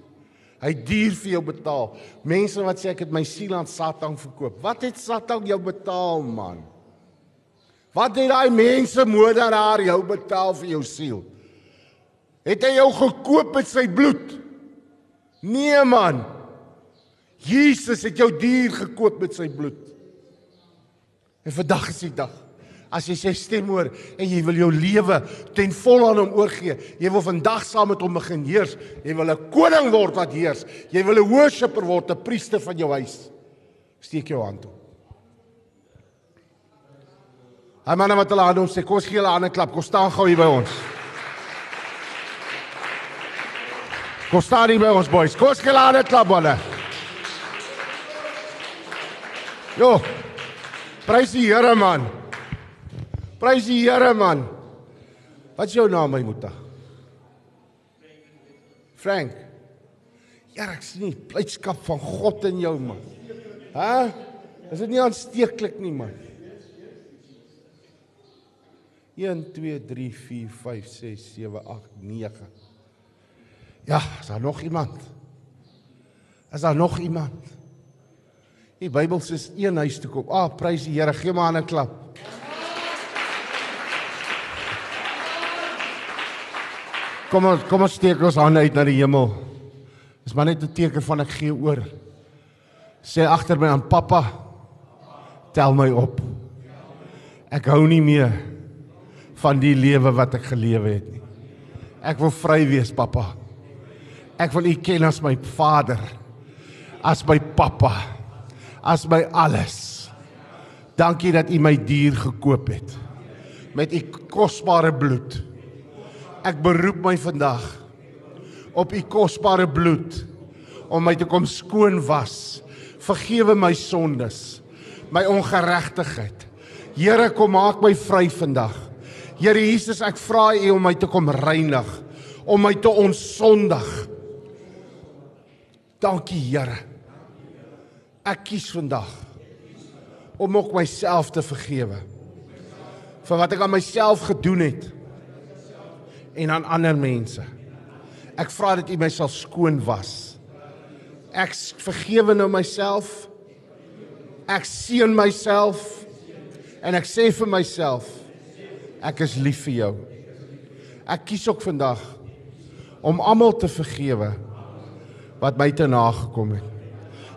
Hy het duur vir jou betaal. Mense wat sê ek het my siel aan Satan verkoop. Wat het Satan jou betaal, man? Wat het daai mense moorderaar jou betaal vir jou siel? Het hy jou gekoop met sy bloed? Nee man. Jesus het jou duur gekoop met sy bloed. En vandag is die dag. As jy sy stem hoor en jy wil jou lewe ten volle aan hom oorgee, jy wil vandag saam met hom begin heers. Jy wil 'n koning word wat heers. Jy wil 'n worshipper word, 'n priester van jou huis. Steek jou hand op. Hy manne wat hulle aan hom sê, kom ons gee hulle 'n ander klap. Kom staan gou hier by ons. Kom staan hier by ons boys. Kom ons gee hulle 'n ander klap manne. Jo. Prys die Here man. Prys die Here man. Wat is jou naam my moeder? Frank. Ja, ek sien die blydskap van God in jou man. Hæ? Is dit nie aansteeklik nie man? 1 2 3 4 5 6 7 8 9 Ja, is daar nog iemand? Is daar nog iemand? Die Bybel sê een huis toe kom. Ah, prys die Here. Gee maar 'n klap. Kom ons kom ons steek ons hande uit na die hemel. Dis maar net 'n teken van ek gee oor. Sê agter my aan pappa. Tel my op. Ek hou nie meer van die lewe wat ek gelewe het nie. Ek wil vry wees, pappa. Ek wil U ken as my vader, as my pappa, as my alles. Dankie dat U my dier gekoop het met U kosbare bloed. Ek beroep my vandag op U kosbare bloed om my te kom skoon was. Vergewe my sondes, my ongeregtigheid. Here, kom maak my vry vandag. Here Jesus, ek vra U om my te kom reinig, om my te onsondig. Dankie, Here. Ek kies vandag om ook myself te vergewe vir wat ek aan myself gedoen het en aan ander mense. Ek vra dat U my sal skoon was. Ek vergewe nou myself. Ek seën myself en ek sê vir myself ek is lief vir jou. Ek kies ook vandag om almal te vergewe wat my te nagekom het.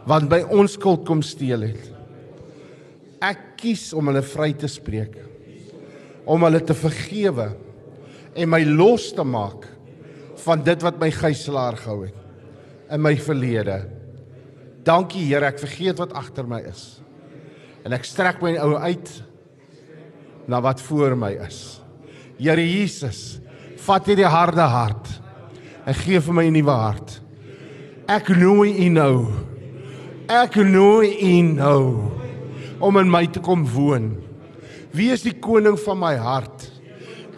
Wat by onskuld kom steel het. Ek kies om hulle vry te spreek. Om hulle te vergewe en my los te maak van dit wat my gijslaer gehou het in my verlede. Dankie Here, ek vergeet wat agter my is. En ek strek my ou uit na wat voor my is. Here Jesus, vat hierdie harde hart en gee vir my 'n nuwe hart. Ek nooi U nou. Ek nooi U nou om in my te kom woon. Wie is die koning van my hart?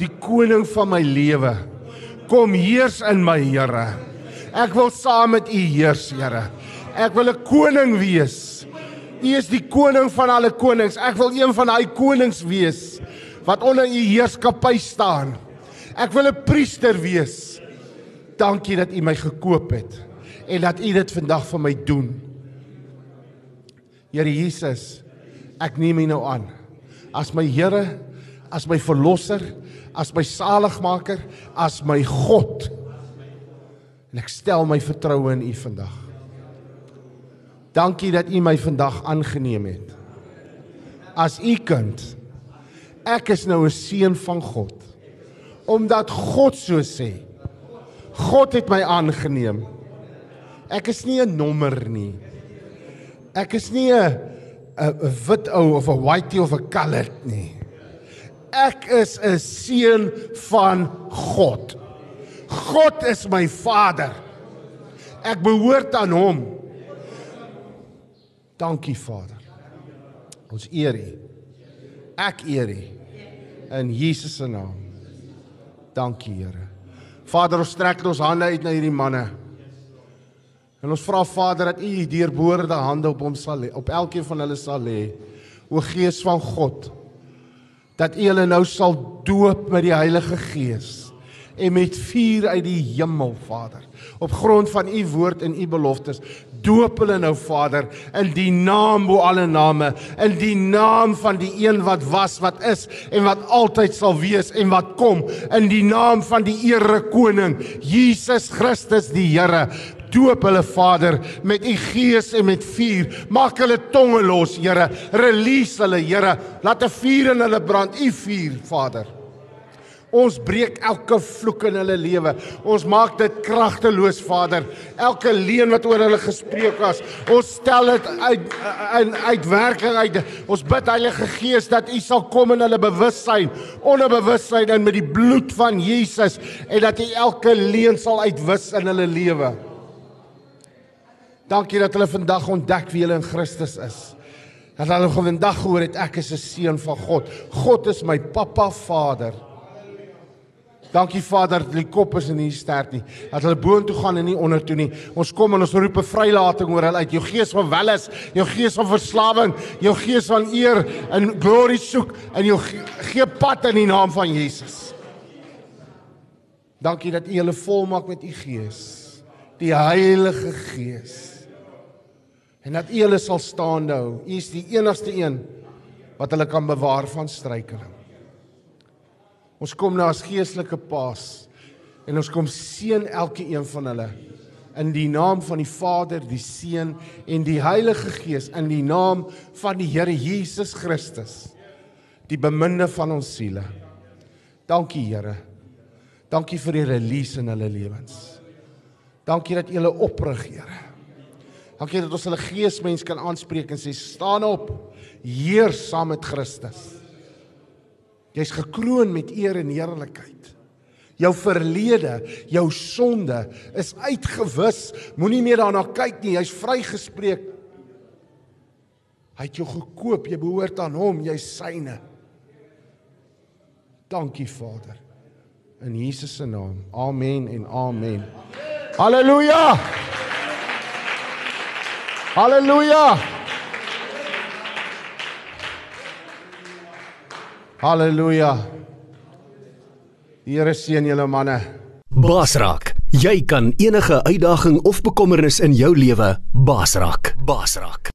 Die koning van my lewe. Kom heers in my Here. Ek wil saam met U heers, Here. Ek wil 'n koning wees. U is die koning van alle konings. Ek wil een van daai konings wees wat onder U heerskappy staan. Ek wil 'n priester wees. Dankie dat U my gekoop het en dat U dit vandag vir my doen. Here Jesus, ek neem U nou aan as my Here, as my verlosser, as my saligmaker, as my God. En ek stel my vertroue in U vandag. Dankie dat U my vandag aangeneem het. As U kind. Ek is nou 'n seun van God. Omdat God so sê. God het my aangeneem. Ek is nie 'n nommer nie. Ek is nie 'n 'n wit ou of 'n whitey of 'n colored nie. Ek is 'n seun van God. God is my Vader. Ek behoort aan hom. Dankie Vader. Ons eer U. Ek eer U in Jesus se naam. Dankie Here. Vader, ons strek ons hande uit na hierdie manne. En ons vra Vader dat U U deurboorde hande op hom sal lê, op elkeen van hulle sal lê. O Gees van God, dat U hulle nou sal doop met die Heilige Gees en met vuur uit die hemel, Vader. Op grond van u woord en u beloftes doop hulle nou Vader in die naam bo alle name in die naam van die een wat was wat is en wat altyd sal wees en wat kom in die naam van die ere koning Jesus Christus die Here doop hulle Vader met u gees en met vuur maak hulle tonge los Here release hulle Here laat 'n vuur in hulle brand u vuur Vader Ons breek elke vloek in hulle lewe. Ons maak dit kragteloos, Vader. Elke leuen wat oor hulle gespreek was, ons stel dit uit in uitwerking uit. Ons bid Heilige Gees dat U sal kom in hulle bewussyn, onderbewussyn en met die bloed van Jesus en dat U elke leuen sal uitwis in hulle lewe. Dankie dat hulle vandag ontdek wie hulle in Christus is. Dat hulle vandag gehoor het ek is 'n seun van God. God is my pappa Vader. Dankie Vader dat die kop is en nie sterk nie. Dat hulle boontoe gaan en nie ondertoe nie. Ons kom en ons roep 'n vrylating oor hulle uit. Jou gees van welis, jou gees van verslawing, jou gees van eer en glory soek en jou gee pad in die naam van Jesus. Dankie dat U hulle volmaak met U gees, die Heilige Gees. En dat U hulle sal staande hou. U is die enigste een wat hulle kan bewaar van struikeling. Ons kom nou as geestelike paas en ons kom seën elke een van hulle in die naam van die Vader, die Seun en die Heilige Gees in die naam van die Here Jesus Christus, die beminde van ons siele. Dankie Here. Dankie vir die release in hulle lewens. Dankie dat U hulle oprig, Here. Dankie dat ons hulle geesmens kan aanspreek en sê staan op, heers saam met Christus. Jy's gekroon met eer en heerlikheid. Jou verlede, jou sonde is uitgewis. Moenie meer daarna kyk nie. Jy's vrygespreek. Hy het jou gekoop. Jy behoort aan hom. Jy's syne. Dankie Vader. In Jesus se naam. Amen en amen. Halleluja. Halleluja. Halleluja. Die Here seën julle manne. Basrak, jy kan enige uitdaging of bekommernis in jou lewe basrak. Basrak.